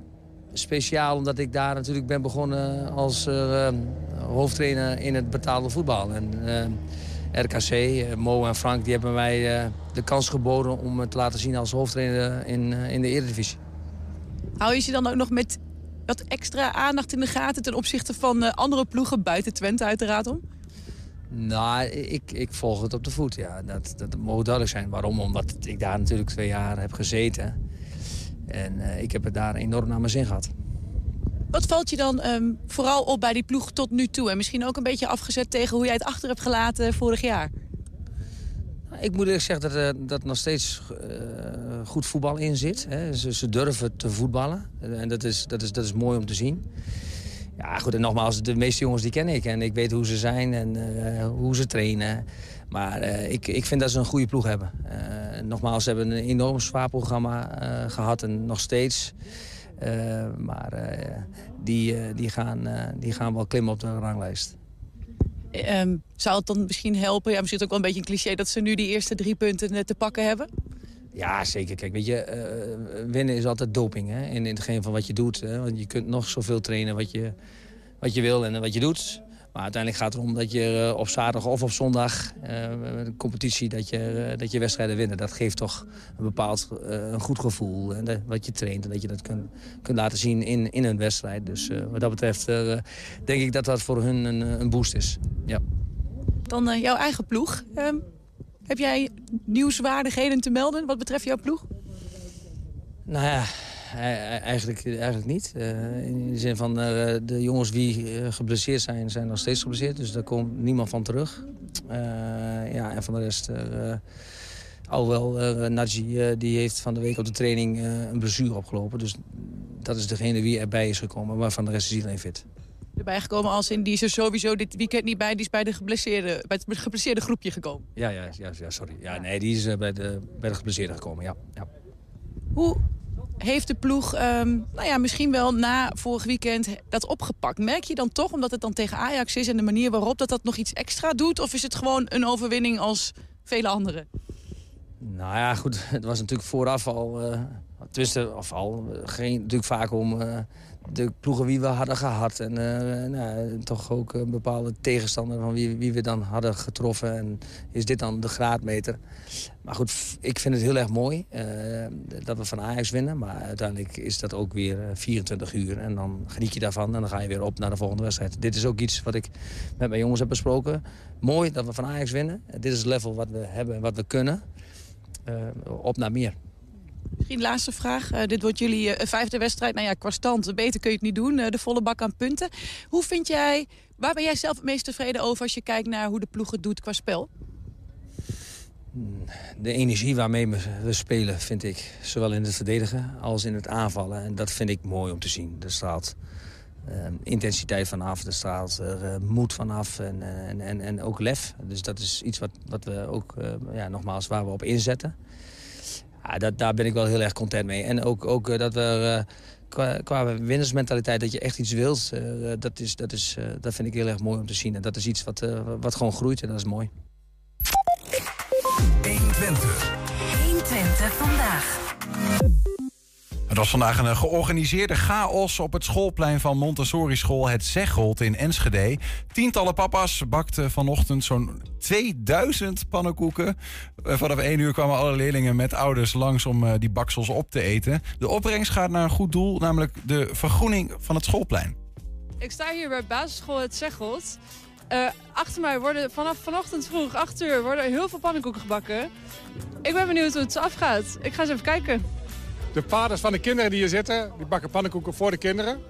speciaal omdat ik daar natuurlijk ben begonnen als eh, hoofdtrainer in het betaalde voetbal. En RKC, Mo en Frank, die hebben mij de kans geboden om het te laten zien als hoofdtrainer in, in de Eredivisie. Hou je ze dan ook nog met wat extra aandacht in de gaten... ten opzichte van eh, andere ploegen buiten Twente uiteraard om? Nou, ik, ik volg het op de voet, ja. Dat, dat moet duidelijk zijn. Waarom? Omdat ik daar natuurlijk twee jaar heb gezeten. En eh, ik heb het daar enorm naar mijn zin gehad. Wat valt je dan ehm, vooral op bij die ploeg tot nu toe? En misschien ook een beetje afgezet tegen hoe jij het achter hebt gelaten vorig jaar? Ik moet eerlijk zeggen dat er dat nog steeds eh, goed voetbal in zit. Hè. Ze, durven te voetballen. En dat is, dat, is, dat is mooi om te zien. Ja, goed, en nogmaals, de meeste jongens die ken ik. En ik weet hoe ze zijn en eh, hoe ze trainen. Maar eh, ik, ik vind dat ze een goede ploeg hebben. Eh, nogmaals, ze hebben een enorm zwaar programma eh, gehad en nog steeds. Eh, maar eh, die, eh, die, gaan, eh, die gaan wel klimmen op de ranglijst. Ehm, zou het dan misschien helpen, ja, misschien is het ook wel een beetje een cliché... dat ze nu die eerste drie punten eh, te pakken hebben? Ja, zeker. Kijk, weet je, eh, winnen is altijd doping hè? In, in hetgeen van wat je doet. Hè? Want je kunt nog zoveel trainen wat je, wat je wil en wat je doet. Maar uiteindelijk gaat het erom dat je eh, op zaterdag of op zondag... eh, met een competitie, dat je, eh, dat je wedstrijden winnen. Dat geeft toch een bepaald eh, een goed gevoel. En dat- wat je traint en dat je dat kunt, kunt laten zien in, in een wedstrijd. Dus eh, wat dat betreft eh, denk ik dat dat voor hun een, een boost is. Ja. Dan eh, jouw eigen ploeg. Ehm, heb jij nieuwswaardigheden te melden wat betreft jouw ploeg? Nou ja, eigenlijk, eigenlijk niet. Eh, in de zin van eh, de jongens die eh, geblesseerd zijn, zijn nog steeds geblesseerd. Dus daar komt niemand van terug. Ja, en van de rest... alhoewel, eh Naji die heeft van de week op de training een blessure opgelopen. Dus dat is degene wie erbij is gekomen. Maar van de rest is iedereen fit. Erbij gekomen als in die is er sowieso dit weekend niet bij. Die is bij, de geblesseerde, bij het geblesseerde groepje gekomen. Ja, ja, ja, ja sorry. Ja, nee, die is bij, de, bij de geblesseerden gekomen, ja. ja. Hoe heeft de ploeg, ehm, nou ja, misschien wel na vorig weekend dat opgepakt? Merk je dan toch, omdat het dan tegen Ajax is... en de manier waarop dat dat nog iets extra doet? Of is het gewoon een overwinning als vele anderen? Nou ja, goed. Het was natuurlijk vooraf al... eh, Tenminste, of al, ging natuurlijk vaak om uh, de ploegen wie we hadden gehad. En uh, nou, toch ook een bepaalde tegenstander van wie, wie we dan hadden getroffen. En is dit dan de graadmeter? Maar goed, ik vind het heel erg mooi uh, dat we van Ajax winnen. Maar uiteindelijk is dat ook weer 24 uur. En dan geniet je daarvan en dan ga je weer op naar de volgende wedstrijd. Dit is ook iets wat ik met mijn jongens heb besproken. Mooi dat we van Ajax winnen. Dit is het level wat we hebben en wat we kunnen. op naar meer. Misschien laatste vraag. Uh, dit wordt jullie uh, vijfde wedstrijd. Nou ja, qua stand, beter kun je het niet doen. Uh, de volle bak aan punten. Hoe vind jij, waar ben jij zelf het meest tevreden over... als je kijkt naar hoe de ploeg het doet qua spel? De energie waarmee we spelen, vind ik. Zowel in het verdedigen als in het aanvallen. En dat vind ik mooi om te zien. Er straalt intensiteit vanaf, er straalt moed vanaf en, en, en, en ook lef. Dus dat is iets wat, wat we ook, ja, nogmaals, waar we op inzetten. Ja, dat, daar ben ik wel heel erg content mee. En ook, ook uh, dat we uh, qua, qua winnersmentaliteit, dat je echt iets wilt, uh, dat, is, dat, is, dat vind ik heel erg mooi om te zien. En dat is iets wat, wat gewoon groeit en dat is mooi. 120. 120 vandaag. Het was vandaag een georganiseerde chaos op het schoolplein van Montessori School Het Zeggold in Enschede. Tientallen papa's bakten vanochtend zo'n 2000 pannenkoeken. Eh, vanaf 1 uur kwamen alle leerlingen met ouders langs om eh, die baksels op te eten. De opbrengst gaat naar een goed doel, namelijk de vergroening van het schoolplein. Ik sta hier bij basisschool Het Zeggold. Uh, achter mij worden vanaf vanochtend vroeg, 8 uur, worden heel veel pannenkoeken gebakken. Ik ben benieuwd hoe het afgaat. Ik ga eens even kijken. De vaders van de kinderen die hier zitten, die bakken pannenkoeken voor de kinderen.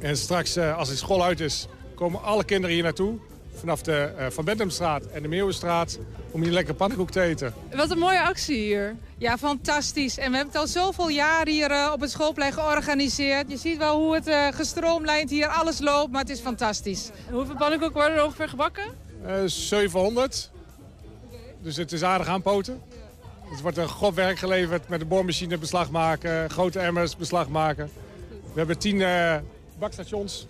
En straks, als de school uit is, komen alle kinderen hier naartoe vanaf de uh, Van Benthemstraat en de Meeuwenstraat om hier lekker pannenkoek te eten. Wat een mooie actie hier. Ja, fantastisch. En we hebben het al zoveel jaar hier uh, op het schoolplein georganiseerd. Je ziet wel hoe het gestroomlijnd hier alles loopt, maar het is fantastisch. Hoeveel pannenkoeken worden er ongeveer gebakken? 700. Dus het is aardig aanpoten. Het wordt een grof werk geleverd met de boormachine beslag maken, grote emmers beslag maken. We hebben tien bakstations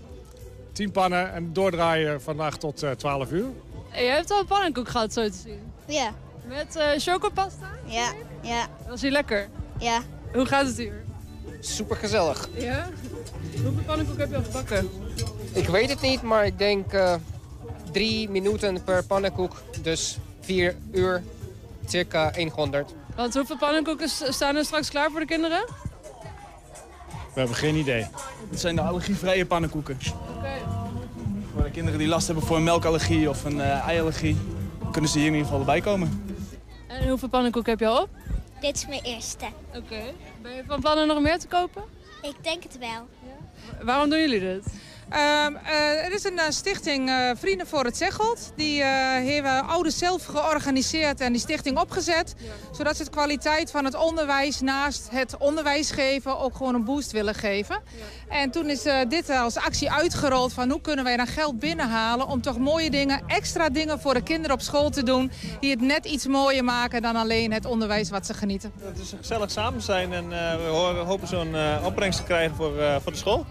10 pannen en doordraaien vandaag tot uh, 12 uur. En je hebt al een pannenkoek gehad, zo te zien. Ja. Met uh, chocopasta? Ja, ja. Was hij lekker? Ja. Hoe gaat het hier? Super gezellig. Ja? Hoeveel pannenkoek heb je al gebakken? Ik weet het niet, maar ik denk uh, drie minuten per pannenkoek. Dus vier uur, circa 100. Want hoeveel pannenkoeken staan er straks klaar voor de kinderen? We hebben geen idee. Het zijn de allergievrije pannenkoeken. Oké. Voor de kinderen die last hebben voor een melkallergie of een uh, eiallergie, kunnen ze hier in ieder geval erbij komen. En hoeveel pannenkoeken heb je al op? Dit is mijn eerste. Oké. Ben je van plan er nog meer te kopen? Ik denk het wel. Ja. Waarom doen jullie dit? Uh, uh, er is een uh, stichting Vrienden voor het Zeggold. Die hebben ouders zelf georganiseerd en die stichting opgezet. Ja. Zodat ze de kwaliteit van het onderwijs naast het onderwijs geven ook gewoon een boost willen geven. Ja. En toen is dit als actie uitgerold van hoe kunnen wij dan geld binnenhalen... om toch mooie dingen, extra dingen voor de kinderen op school te doen... die het net iets mooier maken dan alleen het onderwijs wat ze genieten. Het is een gezellig samen zijn en we hopen zo'n opbrengst te krijgen voor, voor de school.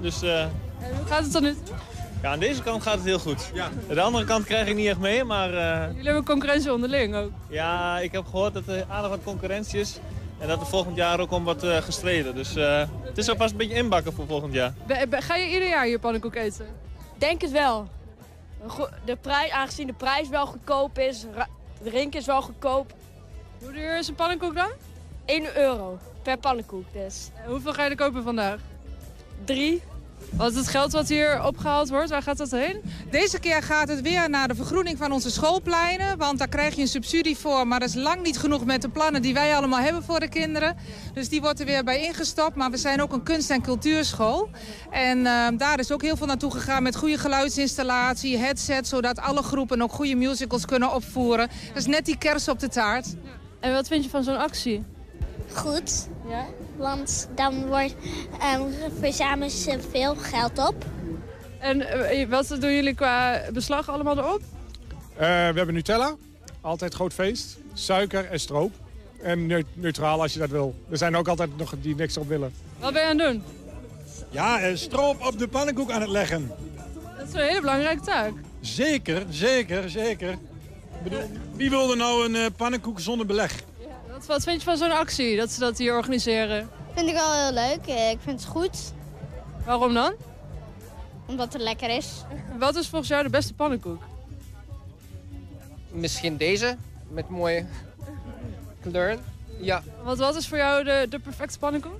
Dus... En hoe gaat het dan nu? Ja, aan deze kant gaat het heel goed. Ja. De andere kant krijg ik niet echt mee, maar... Uh... Jullie hebben concurrentie onderling ook? Ja, ik heb gehoord dat er aardig wat concurrentie is. En dat er volgend jaar ook om wat uh, gestreden. Dus uh, het is alvast een beetje inbakken voor volgend jaar. Be be ga je ieder jaar hier pannenkoek eten? Denk het wel. De prijs, aangezien de prijs wel goedkoop is, de drink is wel goedkoop. Hoe duur is een pannenkoek dan? 1 euro per pannenkoek dus. En hoeveel ga je er kopen vandaag? Drie. Wat het geld wat hier opgehaald wordt, waar gaat dat heen? Deze keer gaat het weer naar de vergroening van onze schoolpleinen. Want daar krijg je een subsidie voor. Maar dat is lang niet genoeg met de plannen die wij allemaal hebben voor de kinderen. Dus die wordt er weer bij ingestopt. Maar we zijn ook een kunst- en cultuurschool. En uh, daar is ook heel veel naartoe gegaan met goede geluidsinstallatie, headset. Zodat alle groepen ook goede musicals kunnen opvoeren. Dat is net die kers op de taart. En wat vind je van zo'n actie? Goed. Ja? Want dan wordt, um, verzamelen ze veel geld op. En uh, wat doen jullie qua beslag allemaal erop? Uh, we hebben Nutella, altijd groot feest. Suiker en stroop. En ne neutraal als je dat wil. Er zijn ook altijd nog die niks op willen. Wat ben je aan het doen? Ja, uh, stroop op de pannenkoek aan het leggen. Dat is een hele belangrijke taak. Zeker, zeker, zeker. Ik bedoel, wie wilde nou een pannenkoek zonder beleg? Wat vind je van zo'n actie, dat ze dat hier organiseren? Vind ik wel heel leuk. Eh, Ik vind het goed. Waarom dan? Omdat het lekker is. Wat is volgens jou de beste pannenkoek? Misschien deze, met mooie kleuren. Ja. Wat, wat is voor jou de, de perfecte pannenkoek?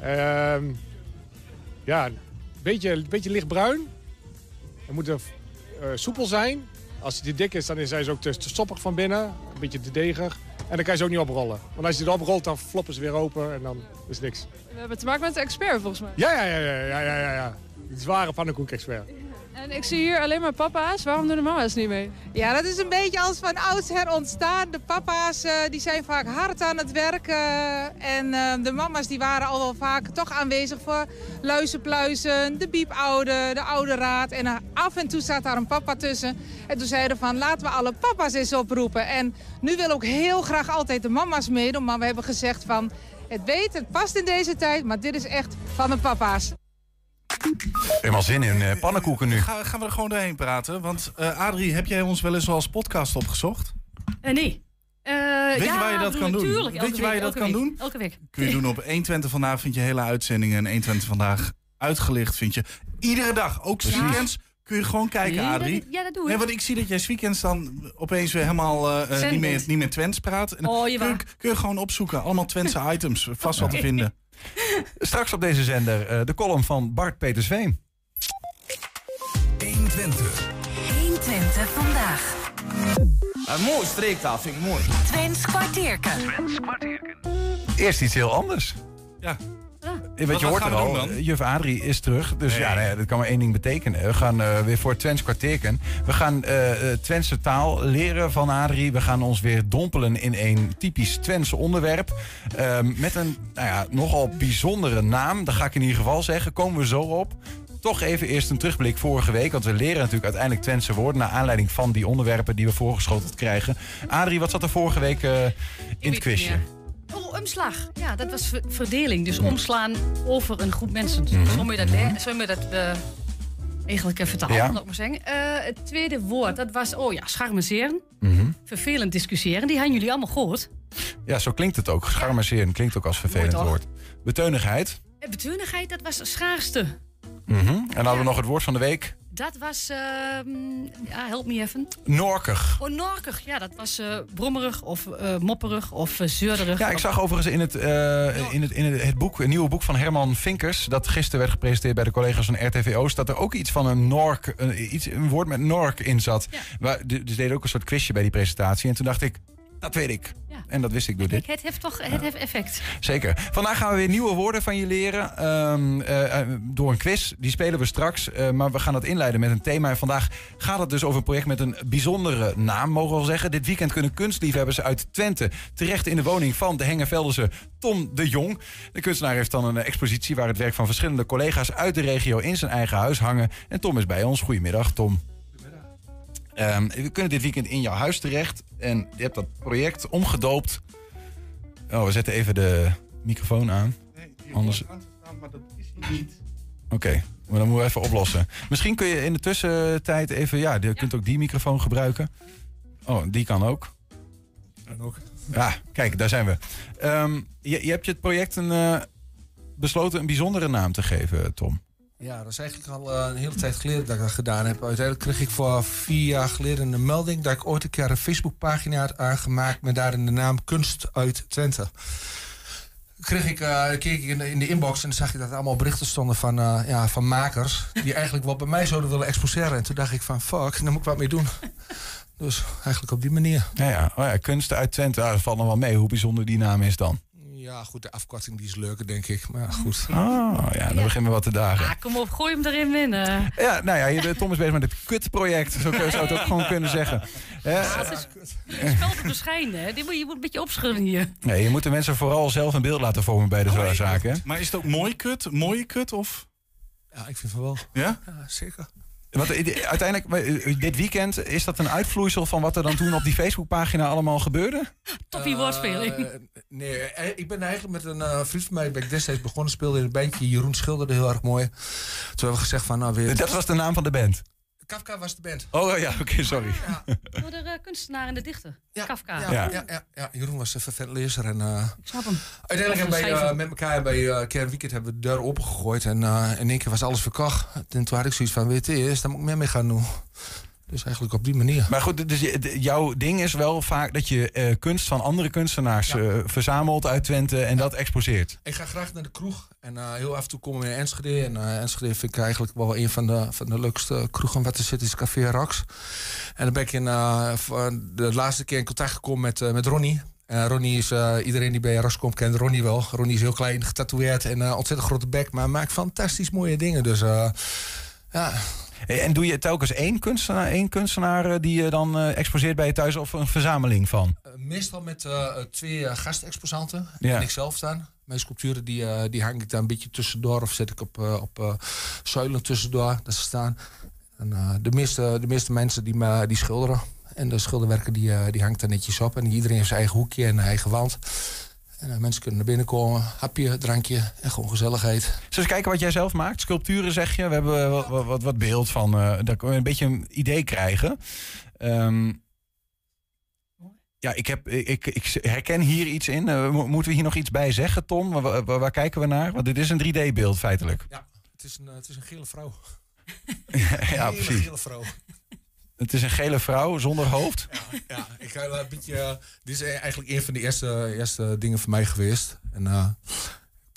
Ehm, ja, een beetje, beetje lichtbruin. Hij moet er, eh, soepel zijn. Als hij te dik is, dan is hij ook te, te stoppig van binnen. Een beetje te degig. En dan kan je ze ook niet oprollen. Want als je het oprolt, dan floppen ze weer open en dan is niks. We hebben te maken met een expert volgens mij. Ja, ja, ja, ja, ja, ja, ja. ja. Een zware pannenkoek-expert. En ik zie hier alleen maar papa's. Waarom doen de mama's niet mee? Ja, dat is een beetje als van oudsher ontstaan. De papa's eh, die zijn vaak hard aan het werk. eh, en eh, de mama's die waren al wel vaak toch aanwezig voor luizenpluizen, de biepoude, de oude raad. En eh, af en toe staat daar een papa tussen. En toen zeiden van laten we alle papa's eens oproepen. En nu willen ook heel graag altijd de mama's meedoen. Maar we hebben gezegd van het weet, het past in deze tijd. Maar dit is echt van de papa's. Helemaal zin in eh, pannenkoeken nu. Ga, gaan we er gewoon doorheen praten? Want eh, Adrie, heb jij ons wel eens als podcast opgezocht? Eh, nee. Eh, Weet je ja, waar je dat kan doen? tuurlijk, elke Weet je waar je week, dat elke kan week, doen? Elke week. Kun je doen op 120 vandaag vind je hele uitzendingen. En 120 vandaag uitgelicht vind je iedere dag. Ook weekends kun je gewoon kijken, Nee, dat- Adrie. ja, dat doe ik. Nee, want ik zie dat jij 's weekends dan opeens weer helemaal niet, meer, niet meer Twents praat. En Oh, kun, je, kun je gewoon opzoeken. Allemaal Twentse items. Vast wel te vinden. Straks op deze zender eh, de column van Bart Petersveen. 120. 120 vandaag. Een mooie streektaal vind ik mooi. Twents kwartierken. Eerst iets heel anders. Ja. Eh, Wat- Wat je hoort gaan er al, doen dan? eh, juf Adrie is terug. Dus Nee. ja, nee, dat kan maar één ding betekenen. We gaan eh, weer voor Twents kwartierken. We gaan eh eh, Twentse taal leren van Adrie. We gaan ons weer dompelen in een typisch Twents onderwerp. Ehm, met een nou ja, nogal bijzondere naam. Dat ga ik in ieder geval zeggen. Komen we zo op. Toch even eerst een terugblik vorige week. Want we leren natuurlijk uiteindelijk Twentse woorden... naar aanleiding van die onderwerpen die we voorgeschoteld krijgen. Adrie, wat zat er vorige week in het quizje? Oh, omslag. Ja, dat was ver- verdeling. Dus omslaan over een groep mensen. Mhm. Zo moet je dat, je dat eh, eigenlijk eh, vertalen, Ja. laat ik maar zeggen. Eh, het tweede woord, dat was, oh ja, scharmezeren. Mhm. Vervelend discussiëren. Die hebben jullie allemaal gehoord. Ja, zo klinkt het ook. Scharmazeren klinkt ook als vervelend woord. Beteunigheid. En beteunigheid, dat was schaarste. Mhm. En dan hadden we nog het woord van de week. Dat was, ehm, ja, help me even. Norkig. Oh, norkig. Ja, dat was eh, brommerig of eh, mopperig of uh, zeurderig. Ja, ik zag overigens in het, eh, in het, in het, het boek, een nieuwe boek van Herman Vinkers... dat gisteren werd gepresenteerd bij de collega's van RTV Oost... dat er ook iets van een nork, een, iets, een woord met nork in zat. Waar, dus ze deden ook een soort quizje bij die presentatie. En toen dacht ik, dat weet ik. En dat wist ik door dit. Het heeft toch het heeft effect. Zeker. Vandaag gaan we weer nieuwe woorden van je leren. ehm, eh, eh, door een quiz. Die spelen we straks. eh, maar we gaan dat inleiden met een thema. En vandaag gaat het dus over een project met een bijzondere naam, mogen we wel zeggen. Dit weekend kunnen kunstliefhebbers uit Twente terecht in de woning van de Hengeveldense Tom de Jong. De kunstenaar heeft dan een expositie waar het werk van verschillende collega's uit de regio in zijn eigen huis hangen. En Tom is bij ons. Goedemiddag, Tom. Ehm, we kunnen dit weekend in jouw huis terecht. En je hebt dat project omgedoopt. Oh, we zetten even de microfoon aan. Anders. Maar dat is hij niet. Oké, maar dan moeten we even oplossen. Misschien kun je in de tussentijd even. Ja, je kunt ook die microfoon gebruiken. Oh, die kan ook. En ook. Ja, kijk, daar zijn we. Ehm, je, je hebt je het project een, eh, besloten een bijzondere naam te geven, Tom. Ja, dat is eigenlijk al eh, een hele tijd geleden dat ik dat gedaan heb. Uiteindelijk kreeg ik voor vier jaar geleden een melding... dat ik ooit een keer een Facebookpagina had aangemaakt... met daarin de naam Kunst uit Twente. Kreeg ik, eh, keek ik in de, in de inbox en zag ik dat er allemaal berichten stonden van, eh, ja, van makers... die eigenlijk wat bij mij zouden willen exposeren. En toen dacht ik van, fuck, daar moet ik wat mee doen. Dus eigenlijk op die manier. Ja, ja. Oh ja kunsten uit Twente. Ah, dat valt nog wel mee hoe bijzonder die naam is dan. Ja, goed, de afkorting die is leuker, denk ik. Maar ja, goed. Oh, ja, dan beginnen we wat te dagen. Ah, kom op, gooi hem erin binnen. Ja, nou ja, je- Tom is bezig met het kutproject. Zo zou je het ook gewoon kunnen zeggen. Ja, het is het spel te beschijnen. hè. Dit moet, je moet een beetje opschudden hier. Nee, je moet de mensen vooral zelf een beeld laten vormen bij de Oh, zaken. hè? Maar is het ook mooi kut? Mooie kut of? Ja, ik vind van wel. Ja? Ja, zeker. Want uiteindelijk, dit weekend, is dat een uitvloeisel van wat er dan toen op die Facebookpagina allemaal gebeurde? Toppie woordspeling. Eh, nee, eh, ik ben eigenlijk met een eh, vriend van mij, ben ik destijds begonnen, speelde in een bandje. Jeroen schilderde heel erg mooi. Toen hebben we gezegd van, nou weer... Dat was de naam van de band? Kafka was de band. Oh ja, oké, sorry. Door de eh, kunstenaar en de dichter. Kafka. Ja, ja. Ja, ja, Jeroen was een vervent lezer. En, eh, Ik snap hem. uiteindelijk hebben wij Schrijver. eh, met elkaar bij eh Kern Weekend hebben we de deur opengegooid. En eh, in één keer was alles verkocht. En toen had ik zoiets van, weet je, eerst, daar moet ik meer mee gaan doen. Dus eigenlijk op die manier. Maar goed, dus jouw ding is wel vaak dat je eh, kunst van andere kunstenaars Ja. eh, verzamelt uit Twente en dat exposeert. Ik ga graag naar de kroeg. En eh, heel af en toe komen we in Enschede. En Enschede vind ik eigenlijk wel een van de, van de leukste kroegen wat er zit, is Café Rax. En dan ben ik in, de laatste keer in contact gekomen met, met Ronnie. En Ronnie is, iedereen die bij Rax komt kent Ronnie wel. Ronnie is heel klein, getatoeëerd en ontzettend grote bek. Maar maakt fantastisch mooie dingen. Dus eh, ja, En doe je telkens één kunstenaar, één kunstenaar eh, die je dan eh, exposeert bij je thuis of een verzameling van? Eh, meestal met eh, twee eh, gastexposanten. Ja. En ik zelf staan. Mijn sculpturen die, eh, die hang ik daar een beetje tussendoor. Of zet ik op, eh, op eh, zuilen tussendoor. Dat ze staan. En, eh, de, meeste, de meeste mensen die, me- die schilderen. En de schilderwerken die, eh, die hangt er netjes op. En iedereen heeft zijn eigen hoekje en eigen wand. En eh, mensen kunnen naar binnen komen. Hapje, drankje en gewoon gezelligheid. Zullen we eens kijken wat jij zelf maakt? Sculpturen zeg je. We hebben wat, wat- wat, wat beeld van. eh daar kunnen we een beetje een idee krijgen. Ehm, ja, ik, heb, ik, ik herken hier iets in. Eh, mo- moeten we hier nog iets bij zeggen, Tom? Waar, waar- waar kijken we naar? Want dit is een 3D-beeld feitelijk. Ja, het is een, eh, het is een gele vrouw. ja, Een hele precies. gele vrouw. Het is een gele vrouw zonder hoofd. Ja, ik ga een beetje. eh, dit is eigenlijk een van de eerste, eerste dingen voor mij geweest. En eh,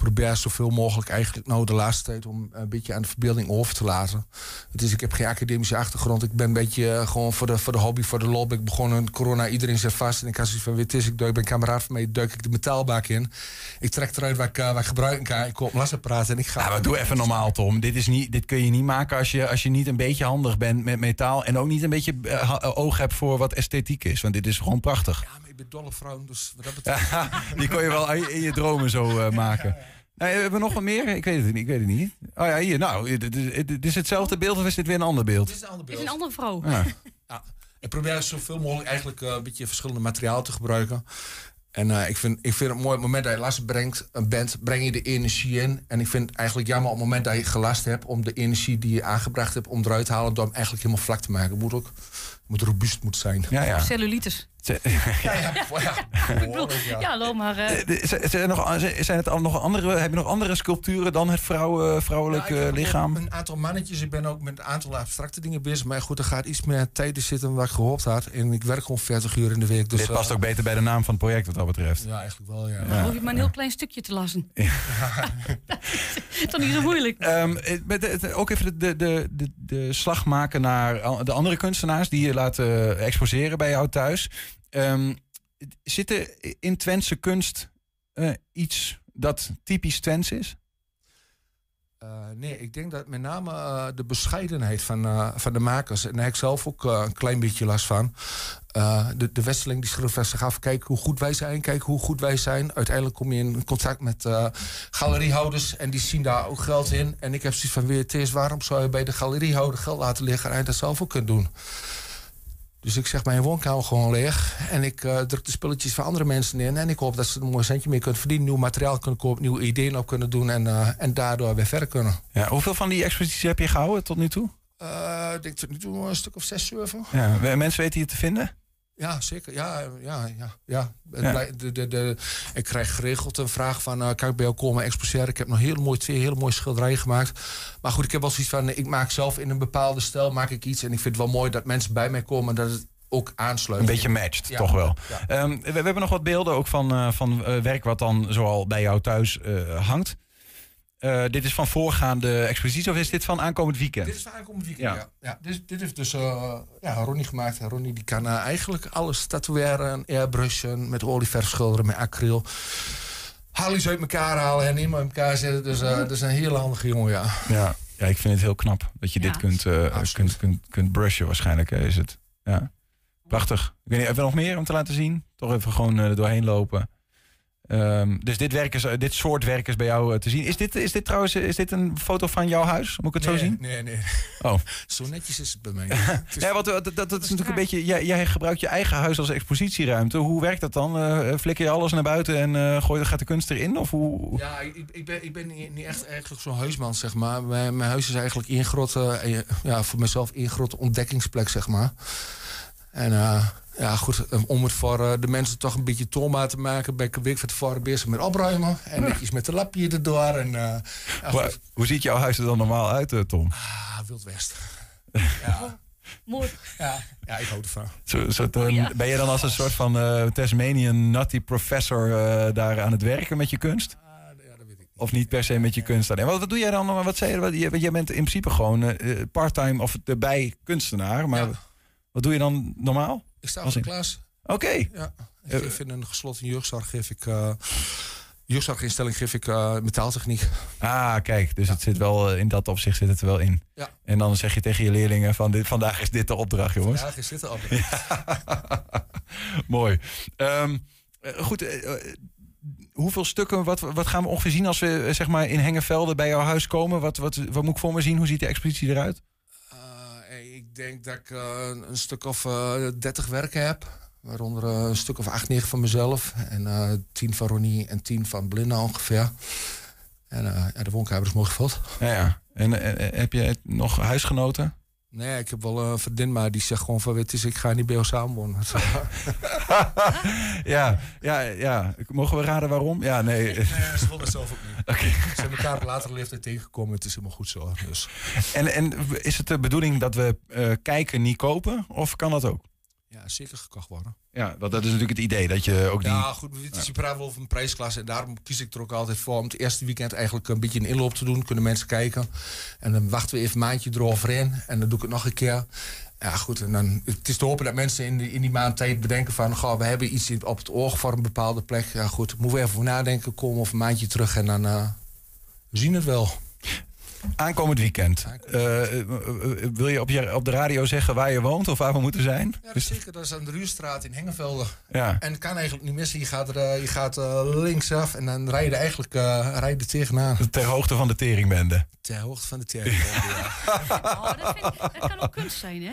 probeer zoveel mogelijk eigenlijk nou de laatste tijd om een beetje aan de verbeelding over te laten. Het is, ik heb geen academische achtergrond. Ik ben een beetje eh, gewoon voor de, voor de hobby, voor de lol. Ik begon in corona, iedereen zit vast. En ik had zoiets van, weet je, ik, duik, ik ben een kameraad van mij, duik ik de metaalbak in. Ik trek eruit waar ik, eh, waar ik gebruiken kan. Ik koop lasapparaat en ik ga... Ja, maar doe even normaal, Tom. Dit, is niet, dit kun je niet maken als je, als je niet een beetje handig bent met metaal. En ook niet een beetje eh, oog hebt voor wat esthetiek is. Want dit is gewoon prachtig. Ja, maar ik ben dolle vrouw, dus wat dat betreft... Die kon je wel in je- dromen zo maken. Nee, hebben we nog wat meer? Ik weet het niet. Ik weet het niet. Oh ja, hier. Nou, dit is, dit is hetzelfde beeld of is dit weer een ander beeld? Dit is een ander Is beeld. een andere vrouw. Ja. Ja, ik probeer zoveel mogelijk eigenlijk eh, een beetje verschillende materiaal te gebruiken. En eh, ik, vind, ik vind het mooi op het moment dat je last brengt, een band, breng je de energie in. En ik vind het eigenlijk jammer op het moment dat je gelast hebt om de energie die je aangebracht hebt om eruit te halen, door hem eigenlijk helemaal vlak te maken. Het moet ook het moet robuust moet zijn. Ja, ja. Cellulitis. Ja, ja, ja. Ik bedoel, ja, loop maar. Zijn, er nog, zijn het al nog andere, heb je nog andere sculpturen dan het vrouw, vrouwelijk Ja, ik heb eh, ook lichaam? Een aantal mannetjes. Ik ben ook met een aantal abstracte dingen bezig. Maar goed, er gaat iets meer tijd in zitten dan wat ik gehoopt had. En ik werk gewoon 40 uur in de week. Dus, Dit past eh, ook beter bij de naam van het project wat dat betreft. Ja, eigenlijk wel, ja. Dan hoef je maar een heel klein stukje te lassen. dat is toch niet zo moeilijk? Ehm, het- ook even de, de, de, de, de slag maken naar de andere kunstenaars die je laten exposeren bij jou thuis. Ehm, zit er in Twentse kunst eh, iets dat typisch Twents is? Eh, nee, ik denk dat met name eh, de bescheidenheid van, van de makers. En daar heb ik zelf ook een klein beetje last van. De, de Westeling die schreef zich af. Kijk hoe goed wij zijn. Kijk hoe goed wij zijn. Uiteindelijk kom je in contact met eh, galeriehouders. En die zien daar ook geld in. En ik heb zoiets van weer. Waarom zou je bij de galeriehouder geld laten liggen. En dat zelf ook kunt doen. Dus ik zeg mijn woonkamer gewoon leeg. En ik eh, druk de spulletjes van andere mensen in. En ik hoop dat ze er een mooi centje mee kunnen verdienen. Nieuw materiaal kunnen kopen. Nieuwe ideeën op kunnen doen. En, eh, en daardoor weer verder kunnen. Ja, hoeveel van die exposities heb je gehouden tot nu toe? Eh, ik denk tot nu toe een stuk of zes, zeven. Ja, mensen weten je te vinden? Ja, zeker. Ja, ja, ja. ja. De, de, de, ik krijg geregeld een vraag van... eh, kan ik bij jou komen exposeren? Ik heb nog hele mooie, twee hele mooie schilderijen gemaakt. Maar goed, ik heb wel zoiets van... ik maak zelf in een bepaalde stijl maak ik iets. En ik vind het wel mooi dat mensen bij mij komen... dat het ook aansluit. Een beetje matcht, Ja. toch wel. Ja. Ehm, we, we hebben nog wat beelden ook van, eh, van eh, werk wat dan zoal bij jou thuis hangt. Eh, dit is van voorgaande exposities of is dit van aankomend weekend? Dit is van aankomend weekend, Ja. ja. ja. dit, dit heeft dus eh, ja, Ronnie gemaakt. En Ronnie die kan eh, eigenlijk alles tatoeëren, airbrushen, met olieverf schilderen, met acryl. Haal iets uit elkaar halen en in elkaar zetten. Dus eh, dat is een hele handige jongen, ja. Ja, ja, ik vind het heel knap dat je dit kunt, eh, kunt, kunt, kunt brushen waarschijnlijk, is het. Ja. Prachtig. Ik weet niet, hebben we nog meer om te laten zien? Toch even gewoon doorheen lopen. Ehm, dus dit, werk is, dit soort werk is bij jou eh, te zien. Is dit, is dit trouwens is dit een foto van jouw huis? Moet ik het nee, zo zien? Nee, nee. Oh. Zo netjes is het bij mij. Ja, wat, dat, dat, dat is natuurlijk een beetje. Jij, jij gebruikt je eigen huis als expositieruimte. Hoe werkt dat dan? Eh flikker je alles naar buiten en eh gooi, gaat de kunst erin? Of hoe? Ja, ik, ik ben, ik ben niet, niet echt eigenlijk zo'n huisman, zeg maar. Mijn, mijn huis is eigenlijk één grote, eh, ja, voor mezelf één grote ontdekkingsplek, zeg maar. En eh, ja, goed, eh, om het voor eh, de mensen toch een beetje toonbaar te maken... ben ik een week van tevoren bezig met opruimen. En netjes met de lapje erdoor. En, eh, ja, Maar hoe ziet jouw huis er dan normaal uit, Tom? Ah, Wild West. Mooi. Ja, ja, ik hou ervan. Zo, zo te- Ben je dan als een soort van eh, Tasmanian nutty professor eh, daar aan het werken met je kunst? Of niet per se met je kunst alleen. Wat, wat doe jij dan? Wat zei je? Wat, je, je bent in principe gewoon part-time of erbij kunstenaar. Maar wat doe je dan normaal? Ik sta Als de in- klas. Oké. Ja, ik geef in een gesloten jeugdzorg geef ik... eh jeugdzorginstelling geef ik eh, metaaltechniek. Ah, kijk, dus het zit wel eh, in dat opzicht zit het er wel in. Ja. En dan zeg je tegen je leerlingen van dit, vandaag is dit de opdracht, jongens. Vandaag is dit de Mooi. Ehm, eh, goed, eh, eh, hoeveel stukken, wat, wat gaan we ongeveer zien als we eh, zeg maar in Hengevelde bij jouw huis komen? Wat, wat, wat moet ik voor me zien? Hoe ziet de expositie eruit? Eh, ik denk dat ik eh, een stuk of eh 30 werken heb. Waaronder eh, een stuk of 8, 9 van mezelf. En eh 10 van Ronnie en 10 van Blinda ongeveer. En eh, ja, de woonkamer is mooi gevuld. Ja. En eh, eh, heb je nog huisgenoten? Nee, ik heb wel een vriendin, maar die zegt gewoon van... Weet je, ik ga niet bij jou samenwonen. ja, ja, ja. Mogen we raden waarom? Ja, nee. Nee, ze wil dat zelf ook niet. Ze zijn elkaar op latere leeftijd tegengekomen. Het is helemaal goed zo. Dus. En, en is het de bedoeling dat we eh, kijken, niet kopen? Of kan dat ook? Ja, zeker gekocht worden. Ja, want dat is natuurlijk het idee dat je ook die... Ja, goed, het is wel over een prijsklasse. En daarom kies ik er ook altijd voor om het eerste weekend eigenlijk een beetje een inloop te doen. Kunnen mensen kijken. En dan wachten we even een maandje eroverheen. En dan doe ik het nog een keer. Ja, goed. En dan, het is te hopen dat mensen in, die in die maand tijd bedenken van... Goh, we hebben iets op het oog voor een bepaalde plek. Ja, goed. Moeten we even voor nadenken. Komen of een maandje terug en dan... eh, we zien het wel. Aankomend weekend. Eh, eh, eh, wil je op, je op de radio zeggen waar je woont of waar we moeten zijn? Ja, dat is zeker. Dat is aan de Ruurstraat in Hengevelde. Ja. En het kan eigenlijk niet missen. Je gaat, er, je gaat eh, linksaf en dan rij je er eigenlijk uh, rij je er tegenaan. Ter hoogte van de teringbende. Ter hoogte van de teringbende, ja. Oh, dat, vind ik- dat kan ook kunst zijn, hè?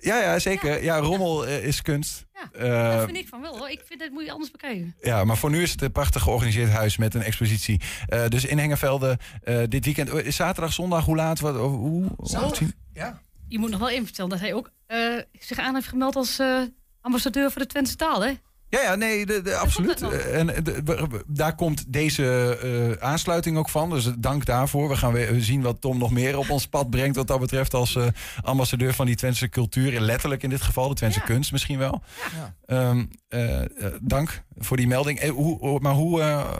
Ja, ja zeker. Ja, rommel eh, is kunst. Ja, dat vind ik van wel. hoor. Ik vind dat moet je anders bekijken. Ja, maar voor nu is het een prachtig georganiseerd huis met een expositie. Eh, dus in Hengevelde eh, dit weekend. Zaterdag, zondag, hoe laat? Wat, hoe, hoe- Zaterdag. Ja. Je moet nog wel even vertellen dat hij ook eh, zich aan heeft gemeld als eh, ambassadeur voor de Twentse taal, hè? Ja, ja, nee, de, de, absoluut. Eh, En de- we- we- daar komt deze eh, aansluiting ook van. Dus dank daarvoor. We gaan weer zien wat Tom nog meer op ons pad brengt. Wat dat betreft als eh, ambassadeur van die Twentse cultuur. Letterlijk in dit geval, de Twentse kunst misschien wel. Ja. Ehm, eh, eh, dank voor die melding. Eh, hoe, hoe- maar hoe, eh,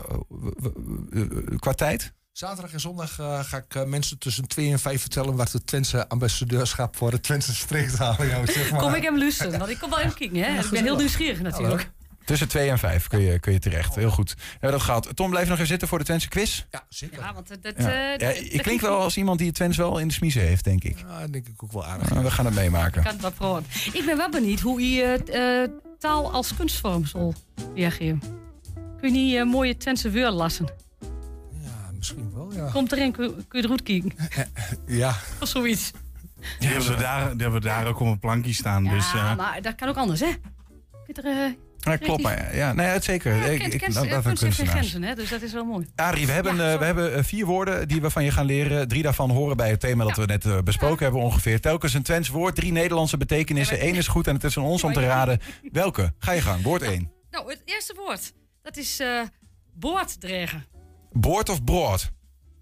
qua tijd? Zaterdag en zondag ga ik mensen tussen 2 en 5 vertellen... wat het Twentse ambassadeurschap voor de Twentse streektaal jou, zeg maar. Kom ik hem luisteren, want ik kom wel even kijken, hè? ik ben heel nieuwsgierig natuurlijk. Tussen twee en vijf kun je, kun je terecht. Heel goed. Hebben we dat gehad. Tom, blijf nog even zitten voor de Twentse quiz. Ja, zeker. Ja, want dat... dat, Ja. eh, Ja, dat- ik dat klink wel als iemand die het Twents wel in de smiezen heeft, denk ik. Ja, denk ik ook wel aardig. We gaan het meemaken. kan het wel. Ik ben wel benieuwd hoe je eh, eh, taal als kunstvorm zal reageren. Kun je niet eh, mooie Twentse woorden lassen? Ja, misschien wel, ja. Komt erin, kun, kun je er goed kijken. Ja. Of zoiets. Die hebben, we daar, die hebben we daar ook op een plankje staan. Ja, dus, eh, maar dat kan ook anders, hè? Kun je er, eh, Ja, klopt, maar ja, nee, het zeker. Ja, ik, ik, kunst- dat, heeft grenzen, hè? Dus dat is wel mooi. Arie, we hebben, eh, we hebben eh, vier woorden die we van je gaan leren. Drie daarvan horen bij het thema dat we net eh, besproken hebben ongeveer. Telkens een Twents woord, drie Nederlandse betekenissen. Eén is goed en het is aan ons om te raden welke. Ga je gang, woord één. Nou, het eerste woord. Dat is eh boorddrager. Boord of brood?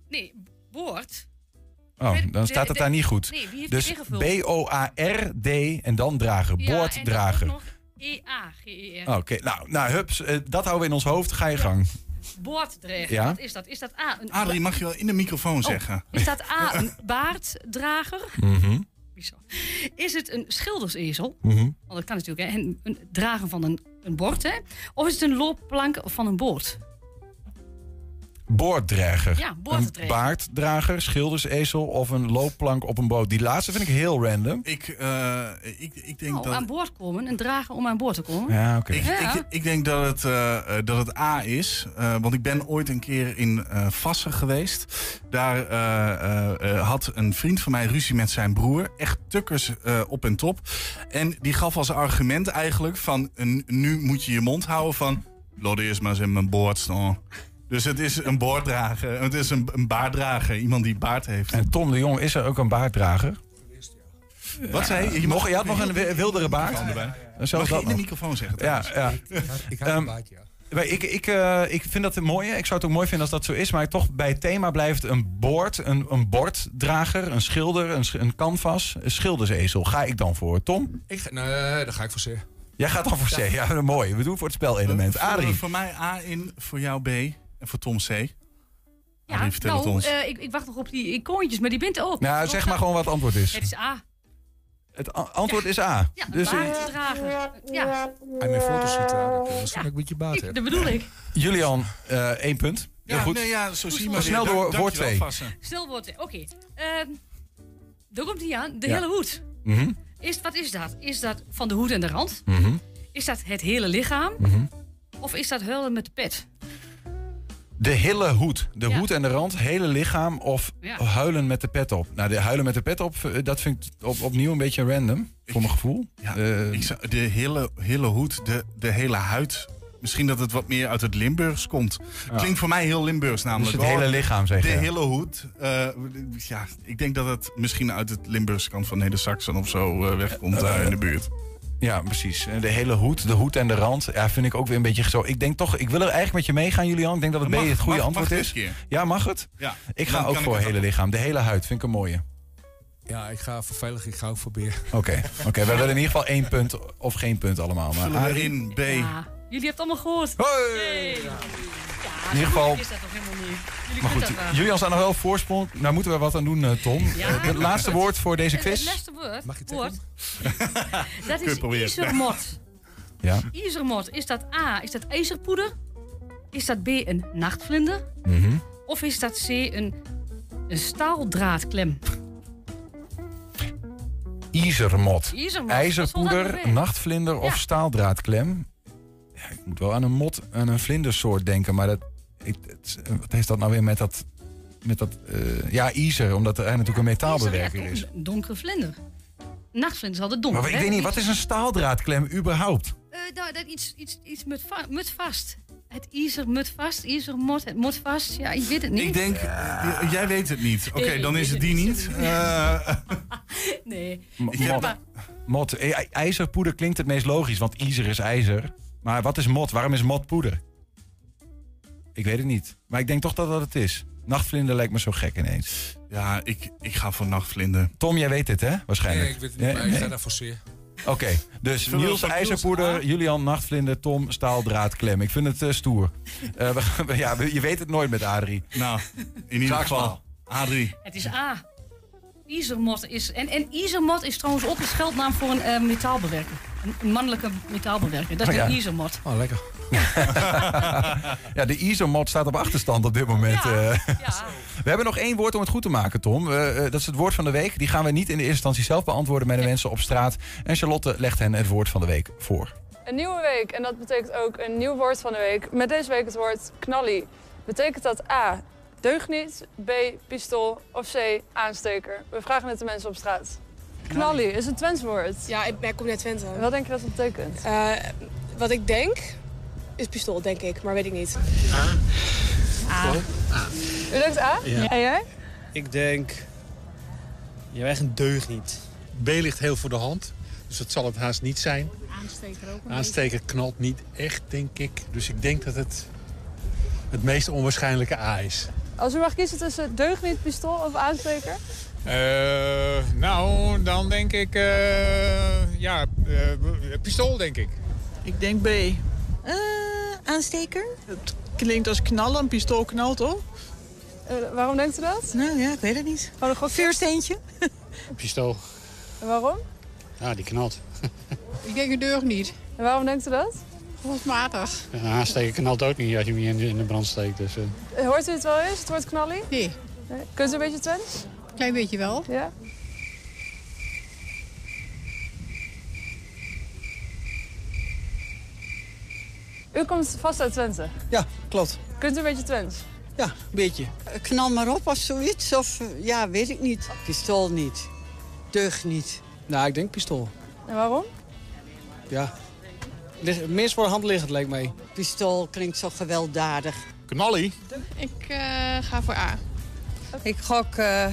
Nee, boord. Oh, dan staat het daar niet goed. nee, wie heeft dus? B-O-A-R-D en dan drager. Ja, Boorddrager. En dan ook nog E-A-G-E-R. Oké, nou, nou hups, eh, dat houden we in ons hoofd. Ga je gang. Boorddrager. Ja? Wat is dat? Is dat A? Een Adrie, mag je wel in de microfoon Oh, zeggen? Is dat A, een baarddrager? Mhm. Is het een schildersezel? Mhm. Want dat kan natuurlijk, hè? Een, een dragen van een, een bord, hè? Of is het een loopplank van een boot? Boorddrager. Ja, boorddrager. Een baarddrager, schildersezel of een loopplank op een boot. Die laatste vind ik heel random. Ik, eh, ik, ik denk Oh, dat... aan boord komen en dragen om aan boord te komen. Ja, oké. Ik, Ja. ik, ik denk dat het, eh, eh, dat het A is. eh, want ik ben ooit een keer in eh Vassen geweest. Daar eh, eh, eh, had een vriend van mij ruzie met zijn broer. Echt tukkers eh, op en top. En die gaf als argument eigenlijk van... een- nu moet je je mond houden van... Laat eerst maar eens in mijn boord staan. Dus het is een boorddrager. Het is een, een baarddrager. Iemand die baard heeft. En Tom de Jong, is er ook een baarddrager? Wat zei je? Je, mocht, je had nog een wi- wildere baard? erbij. Zelfs Mag je in de microfoon zeggen Ja, ja. Ik had Ehm, een baardje, ja. Maar ik, ik, eh, ik vind dat mooi. Ik zou het ook mooi vinden als dat zo is. Maar toch bij het thema blijft een bord, een, een borddrager, een schilder, een, sch- een canvas, een schildersezel. Ga ik dan voor. Tom? Ik, ga- nee, daar ga ik voor C. Jij gaat dan voor C. Ja, mooi. We doen voor het spelelement. Adrie. Voor mij A in, voor jou B en voor Tom C. Ja, het nou, ons. eh, ik, ik wacht nog op die icoontjes, maar die bent ook. Nou, zeg maar gewoon wat het antwoord is. Het is A. Het antwoord is A. Ja, Dus dus, eh. Ja, Hij mijn foto's ziet, uh, dat is een beetje baat. hè. ik, dat bedoel ik. Julian, eh één punt. Heel Ja, goed. nee, ja, zo zie je maar snel door, Dank- woord dankjewel, 2. Vassen. Stil wordt. Oké. Ehm, daar komt hij aan. De Ja. hele hoed. Mhm, Is, wat is dat? Is dat van de hoed en de rand? mhm, Is dat het hele lichaam? mhm. Of is dat huilen met de pet? De hele hoed. De Ja. hoed en de rand, hele lichaam of Ja. huilen met de pet op. Nou, de huilen met de pet op, eh, dat vind ik op, opnieuw een beetje random. Voor mijn gevoel. Ja, Eh, ik zou, de hele, hele hoed, de, de hele huid. Misschien dat het wat meer uit het Limburgs komt. Ja. Klinkt voor mij heel Limburgs namelijk. Dus het hele lichaam, zeg De je. hele hoed. eh, ja, ik denk dat het misschien uit het Limburgs kant van Neder-Saxen of zo wegkomt daar in de buurt. Ja, precies. En De hele hoed, de hoed en de rand. Ja, vind ik ook weer een beetje zo. Ik denk toch, ik wil er eigenlijk met je meegaan, Julian. Ik denk dat het B Mag- het goede mag- antwoord mag is. Ja, mag het? Ja. Ik ga ook voor het hele lichaam. De hele huid vind ik een mooie. Ja, ik ga voor veilig, ik ga ook voor B. Oké, oké. we willen in ieder geval één punt of geen punt allemaal. Maar Vullen in B. Ja, jullie hebben het allemaal gehoord. Ja, In ieder geval- is dat toch helemaal niet. Jullie Maar goed. Julian staat nog wel voorsprong. Nou moeten we wat aan doen, eh, Tom. Ja. Eh, Het laatste woord voor deze Het- Het quiz. laatste woord, Mag je woord dat is ijzermot. Ja. Ijzermot, is dat A, is dat ijzerpoeder? Is dat B, een nachtvlinder? Mhm. Of is dat C, een, een staaldraadklem? Ijzermot. Ijzermot, IJzerpoeder, nachtvlinder of staaldraadklem. Ja, ik moet wel aan een mot en een vlindersoort denken. Maar dat, ik, het- wat heeft dat nou weer met dat... Met dat eh, ja, ijzer, omdat hij natuurlijk een metaalbewerker Ijzer, is. Een donkere vlinder. Nachtvlinder is altijd donker. Maar ik hè? weet niet, wat is een staaldraadklem überhaupt? Eh, nou, dat iets, iets, iets met, va met vast. Het ijzer mut vast, ijzermot, het mot vast. Ja, ik weet het niet. Ik denk, eh, jij weet het niet. Oké, Nee, dan is het die niet. niet. Eh, Nee. Mot. Mot. I- IJzerpoeder klinkt het meest logisch, want ijzer is ijzer. Maar wat is mot? Waarom is mot poeder? Ik weet het niet. Maar ik denk toch dat dat het is. Nachtvlinder lijkt me zo gek ineens. ja, ik, ik ga voor nachtvlinder. Tom, jij weet het hè? Waarschijnlijk. Nee, ik weet het niet, maar ik ga daarvoor C. Oké, dus Niels IJzerpoeder? Julian Nachtvlinder, Tom Staaldraadklem. Ik vind het eh, stoer. Eh, we- ja, we- je weet het nooit met Adrie. Nou, in ieder geval. Adrie. Het is A. Ijzermot is... En, en ijzermot is trouwens ook een scheldnaam voor een eh, metaalbewerker. Een, mannelijke metaalbewerker. Dat is Oh, ja. een ijzermot. Oh, lekker. Ja, de ISO-mod staat op achterstand op dit moment. Ja, eh. ja. We hebben nog één woord om het goed te maken, Tom. Eh, eh, dat is het woord van de week. Die gaan we niet in de eerste instantie zelf beantwoorden met de mensen op straat. En Charlotte legt hen het woord van de week voor. Een nieuwe week en dat betekent ook een nieuw woord van de week. Met deze week het woord knallie. Betekent dat A, deugniet, B, pistool of C, aansteker? We vragen het de mensen op straat. Knallie is een Twents woord. Ja, ik, ik kom net Twente. Wat denk je dat het betekent? Eh, wat ik denk is pistool, denk ik, maar weet ik niet. U denkt A? Ja. En jij? Ik denk... Je echt een deugd niet. B ligt heel voor de hand, dus dat zal het haast niet zijn. Aansteker ook. Aansteker knalt niet echt, denk ik. Dus ik denk dat het het meest onwaarschijnlijke A is. Als u mag kiezen tussen deugniet, pistool of aansteker? Eh, nou, dan denk ik, eh, ja, eh, pistool denk ik. Ik denk B. aansteker? Het klinkt als knallen, een pistool knalt toch? Eh, waarom denkt u dat? Nou ja, ik weet het niet. Gewoon een? Vuursteentje? Pistool, En waarom? ja, die knalt. Ik denk een deugd niet. En waarom denkt u dat? Gevoelsmatig. Een aansteker knalt ook niet als je hem in de, in de brand steekt. Dus, eh. Hoort u het wel eens, het woord knallie? Nee. nee. Kunt u een beetje Twents? Klein beetje wel. Ja. U komt vast uit Twente. Ja, klopt. Kunt u een beetje Twents? Ja, een beetje. Knal maar op of zoiets, of eh, ja, weet ik niet. Pistool niet. Deug niet. Nou, ik denk pistool. En waarom? Ja. Meest voor de hand liggend, lijkt mij. Pistool klinkt zo gewelddadig. Knallie? Ik eh, ga voor A. Ik gok eh,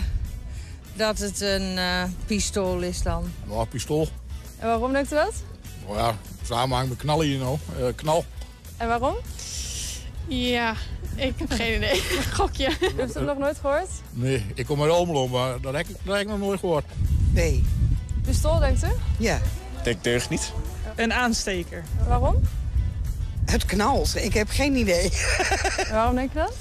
dat het een eh, pistool is dan. Ja, pistool. En waarom denkt u dat? Nou ja, samenhang met knallen hier nou. Eh, knal. En waarom? Ja, ik heb geen idee. Gokje. U heeft het nog nooit gehoord? Nee, ik kom uit Almelo, maar dat heb ik, dat heb ik nog nooit gehoord. B. Pistool, denkt u? Ja. Ik deug niet. Een aansteker. Waarom? Het knalt. Ik heb geen idee. Waarom denk je dat?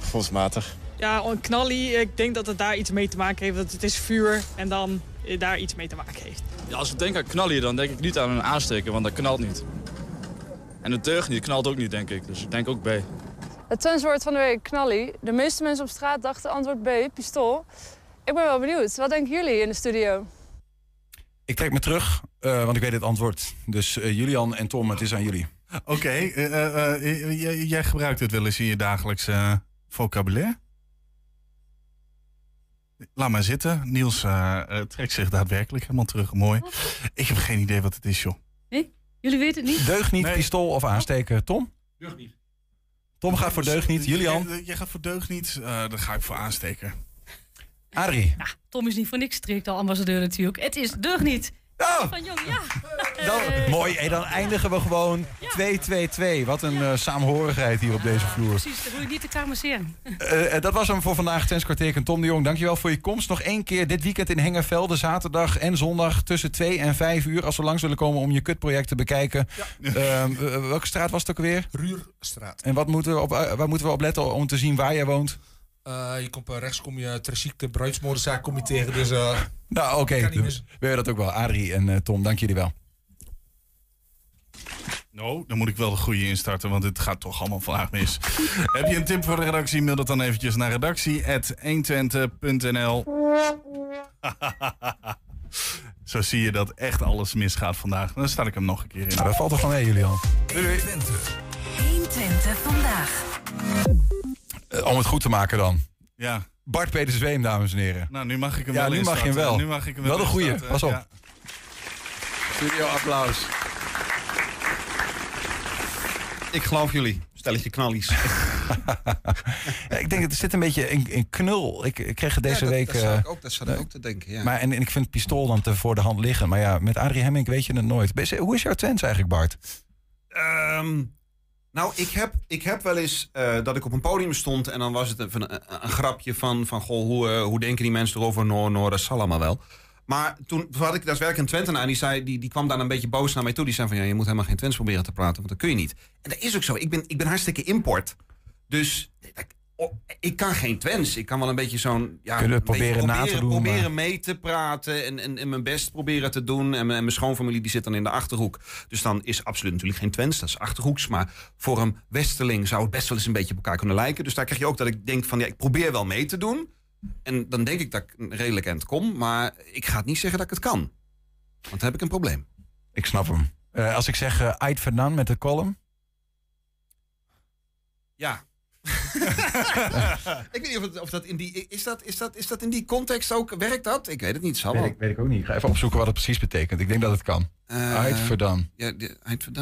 Gevoelsmatig. Ja, een knallie, ik denk dat het daar iets mee te maken heeft. Dat het is vuur en dan daar iets mee te maken heeft. Ja, als ik denk aan knallen, dan denk ik niet aan een aansteker, want dat knalt niet. En het deugd niet, knalt ook niet, denk ik. Dus ik denk ook B. Het Twents woord van de week, knallie. De meeste mensen op straat dachten antwoord B, pistool. Ik ben wel benieuwd. Wat denken jullie in de studio? Ik trek me terug, eh, want ik weet het antwoord. Dus eh, Julian en Tom, het is aan jullie. Oké, eh, jij- jij gebruikt het wel eens in je dagelijkse eh, vocabulaire? Laat maar zitten. Niels trekt zich daadwerkelijk helemaal terug. Mooi. Ik heb geen idee wat het is, joh. Nee? Jullie weten het niet? Deug niet, pistool of aansteken. Tom? Deug niet. Tom gaat voor deug niet. Julian? Jij, jij gaat voor deugd niet, eh, dan ga ik voor aansteken. Adrie? Tom is niet voor niks streektalambassadeur natuurlijk. Het is deugd niet. Oh! Van Jong, ja. Dan, mooi, en dan eindigen we gewoon 2-2-2. Wat een eh, saamhorigheid hier op deze vloer. Precies, dat moet je niet te kamerseren. Eh, eh, dat was hem voor vandaag, Tens Kwartier en Tom de Jong. Dankjewel voor je komst. Nog één keer dit weekend in Hengervelde. Zaterdag en zondag tussen 2 en 5 uur. Als we langs willen komen om je kutproject te bekijken. Ehm, eh, welke straat was het ook alweer? Ruurstraat. En wat moeten we op, eh, waar moeten we op letten om te zien waar jij woont? Eh, je komt, eh, rechts kom je Tragiek de bruidsmoordenzaak kom je tegen. Dus, eh, Nou, oké. Dus we hebben dat ook wel. Adrie en eh, Tom, dank jullie wel. Nou, dan moet ik wel de goede instarten, want het gaat toch allemaal vandaag mis. Heb je een tip voor de redactie? Mail dat dan eventjes naar redactie.120.nl Zo zie je dat echt alles misgaat vandaag. Dan start ik hem nog een keer in. Nou, dat valt toch wel mee, Julian. 120 vandaag. Eh, om het goed te maken dan. Ja. Bart Peter Zweem, dames en heren. Nou, nu mag ik hem ja, wel nu mag je hem wel. Nu mag ik hem wel wel de goeie, pas op. ja. Studio applaus. Ik geloof jullie. Stelletje knallies. Ja, ik denk, het zit een beetje in, in knul. Ik, ik kreeg het deze Ja, dat- week... dat zou eh, ik ook- dat zat ik ook te denken, ja. Maar, en, en ik vind het pistool dan te voor de hand liggen. Maar ja, met Adrie Hemming weet je het nooit. Hoe is jouw Twents eigenlijk, Bart? Ehm, nou, ik heb, ik heb wel eens eh, dat ik op een podium stond en dan was het een, een, grapje van, van goh, hoe, eh, hoe denken die mensen erover? Noor, Noor, allemaal wel. Maar toen, had ik daadwerkelijk een Twentenaar en die, zei, die, die kwam dan een beetje boos naar mij toe. Die zei van, ja, je moet helemaal geen Twents proberen te praten, want dat kun je niet. En dat is ook zo. Ik ben, ik ben hartstikke import. Dus ik kan geen Twents. Ik kan wel een beetje zo'n... Ja, Kunnen we proberen na te doen, Proberen maar- mee te praten en, en, en mijn best proberen te doen. En, mijn- en mijn schoonfamilie die zit dan in de Achterhoek. Dus dan is absoluut natuurlijk geen Twents, dat is Achterhoeks. Maar voor een Westerling zou het best wel eens een beetje op elkaar kunnen lijken. Dus daar krijg je ook dat ik denk van, ja, ik probeer wel mee te doen. En dan denk ik dat ik redelijk eind kom. Maar ik ga het niet zeggen dat ik het kan. Want dan heb ik een probleem. Ik snap hem. Eh, als ik zeg uh, Ait Vernan met de column. Ja. ik weet niet of, het, of dat in die... Is dat, is, dat, is dat in die context ook... Werkt dat? Ik weet het niet. Zal. Weet ik, weet ik ook niet. Ik ga even opzoeken wat het precies betekent. Ik denk dat het kan. Eh, Ait Verdan. Ja, de-.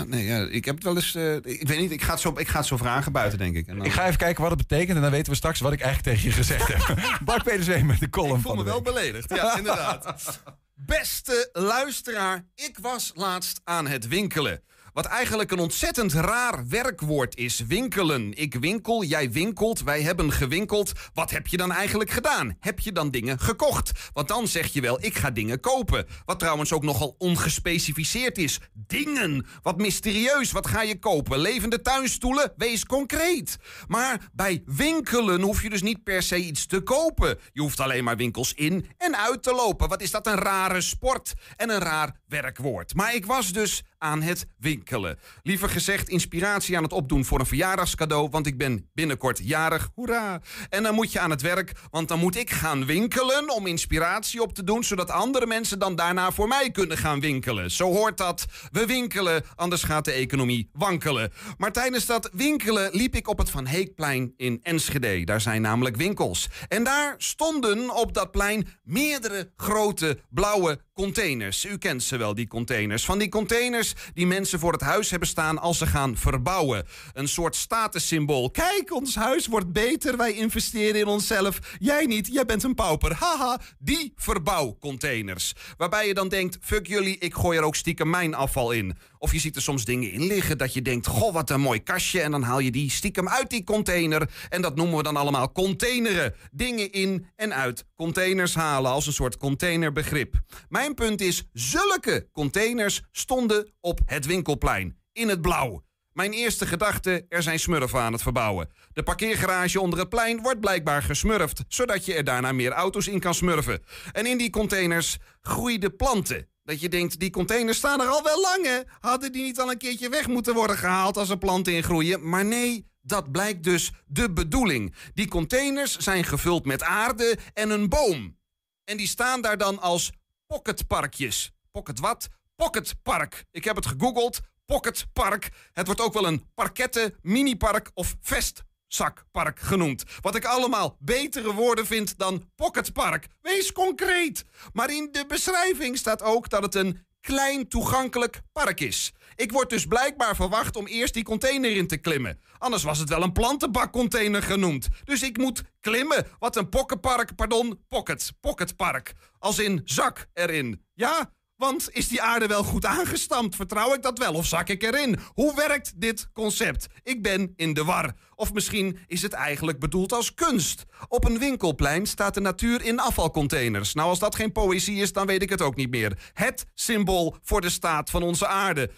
Nee, ja, ik heb het wel eens... eh, ik weet niet, ik ga het zo, ik ga het zo vragen buiten, denk ik. En dan- Ik ga even kijken wat het betekent en dan weten we straks wat ik eigenlijk tegen je gezegd heb. Bart Pedersen met de column Ik voel van me wel beledigd, ja, inderdaad. Beste luisteraar, ik was laatst aan het winkelen. Wat eigenlijk een ontzettend raar werkwoord is, winkelen. Ik winkel, jij winkelt, wij hebben gewinkeld. Wat heb je dan eigenlijk gedaan? Heb je dan dingen gekocht? Want dan zeg je wel, ik ga dingen kopen. Wat trouwens ook nogal ongespecificeerd is. Dingen, wat mysterieus, wat ga je kopen? Levende tuinstoelen? Wees concreet. Maar bij winkelen hoef je dus niet per se iets te kopen. Je hoeft alleen maar winkels in en uit te lopen. Wat is dat een rare sport en een raar werkwoord. Maar ik was dus aan het winkelen. Liever gezegd, inspiratie aan het opdoen voor een verjaardagscadeau, want ik ben binnenkort jarig. Hoera! En dan moet je aan het werk, want dan moet ik gaan winkelen om inspiratie op te doen, zodat andere mensen dan daarna voor mij kunnen gaan winkelen. Zo hoort dat. We winkelen, anders gaat de economie wankelen. Maar tijdens dat winkelen liep ik op het Van Heekplein in Enschede. Daar zijn namelijk winkels. En daar stonden op dat plein meerdere grote blauwe containers. U kent ze wel, die containers. Van die containers die mensen voor het huis hebben staan als ze gaan verbouwen. Een soort statussymbool. Kijk, ons huis wordt beter. Wij investeren in onszelf. Jij niet, jij bent een pauper. Haha, die verbouwcontainers. Waarbij je dan denkt, fuck jullie, ik gooi er ook stiekem mijn afval in. Of je ziet er soms dingen in liggen dat je denkt, goh, wat een mooi kastje. En dan haal je die stiekem uit die container. En dat noemen we dan allemaal containeren. Dingen in en uit containers halen als een soort containerbegrip. Mijn punt is, zulke containers stonden op het winkelplein. In het blauw. Mijn eerste gedachte, er zijn smurfen aan het verbouwen. De parkeergarage onder het plein wordt blijkbaar gesmurfd, zodat je er daarna meer auto's in kan smurfen. En in die containers groeiden planten. Dat je denkt, die containers staan er al wel lang? Hadden die niet al een keertje weg moeten worden gehaald als er planten in groeien? Maar nee, dat blijkt dus de bedoeling. Die containers zijn gevuld met aarde en een boom. En die staan daar dan als pocketparkjes. Pocket wat? Pocketpark. Ik heb het gegoogeld. Pocketpark. Het wordt ook wel een parketten, minipark of vestzakpark genoemd. Wat ik allemaal betere woorden vind dan pocketpark. Wees concreet. Maar in de beschrijving staat ook dat het een klein toegankelijk park is. Ik word dus blijkbaar verwacht om eerst die container in te klimmen. Anders was het wel een plantenbakcontainer genoemd. Dus ik moet klimmen. Wat een pokkenpark, pardon, pocket, pocketpark. Als in zak erin. Ja, want is die aarde wel goed aangestampt? Vertrouw ik dat wel of zak ik erin? Hoe werkt dit concept? Ik ben in de war. Of misschien is het eigenlijk bedoeld als kunst. Op een winkelplein staat de natuur in afvalcontainers. Nou, als dat geen poëzie is, dan weet ik het ook niet meer. Het symbool voor de staat van onze aarde.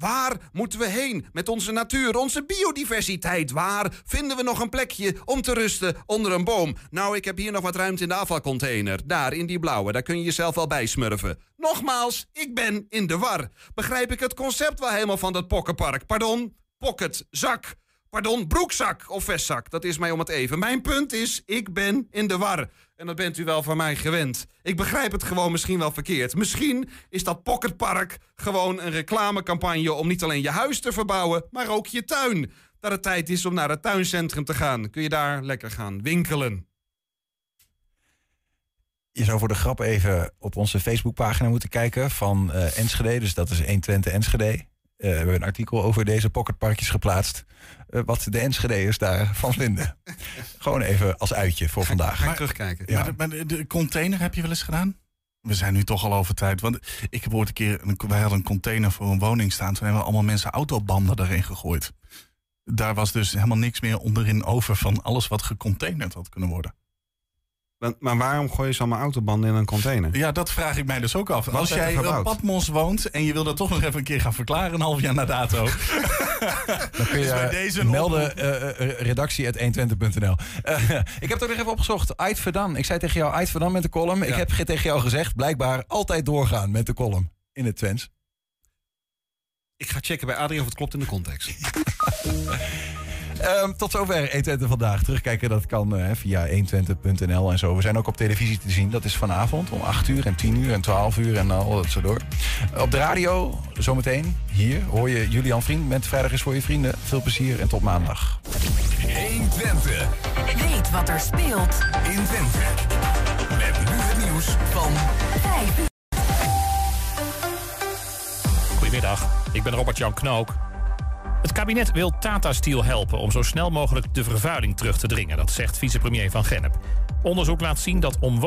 Waar moeten we heen met onze natuur, onze biodiversiteit? Waar vinden we nog een plekje om te rusten onder een boom? Nou, ik heb hier nog wat ruimte in de afvalcontainer. Daar, in die blauwe, daar kun je jezelf wel bij smurfen. Nogmaals, ik ben in de war. Begrijp ik het concept wel helemaal van dat pokkenpark? Pardon? Pocket, zak. Pardon, broekzak of vestzak. Dat is mij om het even. Mijn punt is, ik ben in de war. En dat bent u wel van mij gewend. Ik begrijp het gewoon misschien wel verkeerd. Misschien is dat pocketpark gewoon een reclamecampagne om niet alleen je huis te verbouwen, maar ook je tuin. Dat het tijd is om naar het tuincentrum te gaan. Kun je daar lekker gaan winkelen. Je zou voor de grap even op onze Facebookpagina moeten kijken van uh, Enschede. Dus dat is 120 Enschede. Uh, we hebben een artikel over deze pocketparkjes geplaatst. Uh, wat de Enschede'ers daarvan vinden. Gewoon even als uitje voor vandaag. Ga ik terugkijken. Ja. Maar, de, maar de, de container heb je wel eens gedaan? We zijn nu toch al over tijd. Want ik heb ooit een keer, een, wij hadden een container voor een woning staan. Toen hebben allemaal mensen autobanden erin gegooid. Daar was dus helemaal niks meer onderin over van alles wat gecontainerd had kunnen worden. Maar waarom gooi je ze allemaal autobanden in een container? Ja, dat vraag ik mij dus ook af. Als jij op Patmos woont en je wil dat toch nog even een keer gaan verklaren, een half jaar na dato. Dan kun je deze melden uh, redactie.120.nl. Uh, ik heb het ook nog even opgezocht. Ait Verdam. Ik zei tegen jou, Ait Verdam met de column. Ja. Ik heb tegen jou gezegd, blijkbaar altijd doorgaan met de column in het Twents. Ik ga checken bij Adrien of het klopt in de context. Um, tot zover 120 vandaag. Terugkijken dat kan uh, via 120.nl en zo. We zijn ook op televisie te zien. Dat is vanavond om 8 uur en 10 uur en 12 uur en al dat zo door. Op de radio, zometeen, hier hoor je Julian Vriend met Vrijdag is voor je vrienden. Veel plezier en tot maandag. 120. Weet wat er speelt in Twente. Met nu het nieuws van 5 uur. Goedemiddag, ik ben Robert-Jan Knook. Het kabinet wil Tata Steel helpen om zo snel mogelijk de vervuiling terug te dringen. Dat zegt vicepremier Van Gennep. Onderzoek laat zien dat omwonenden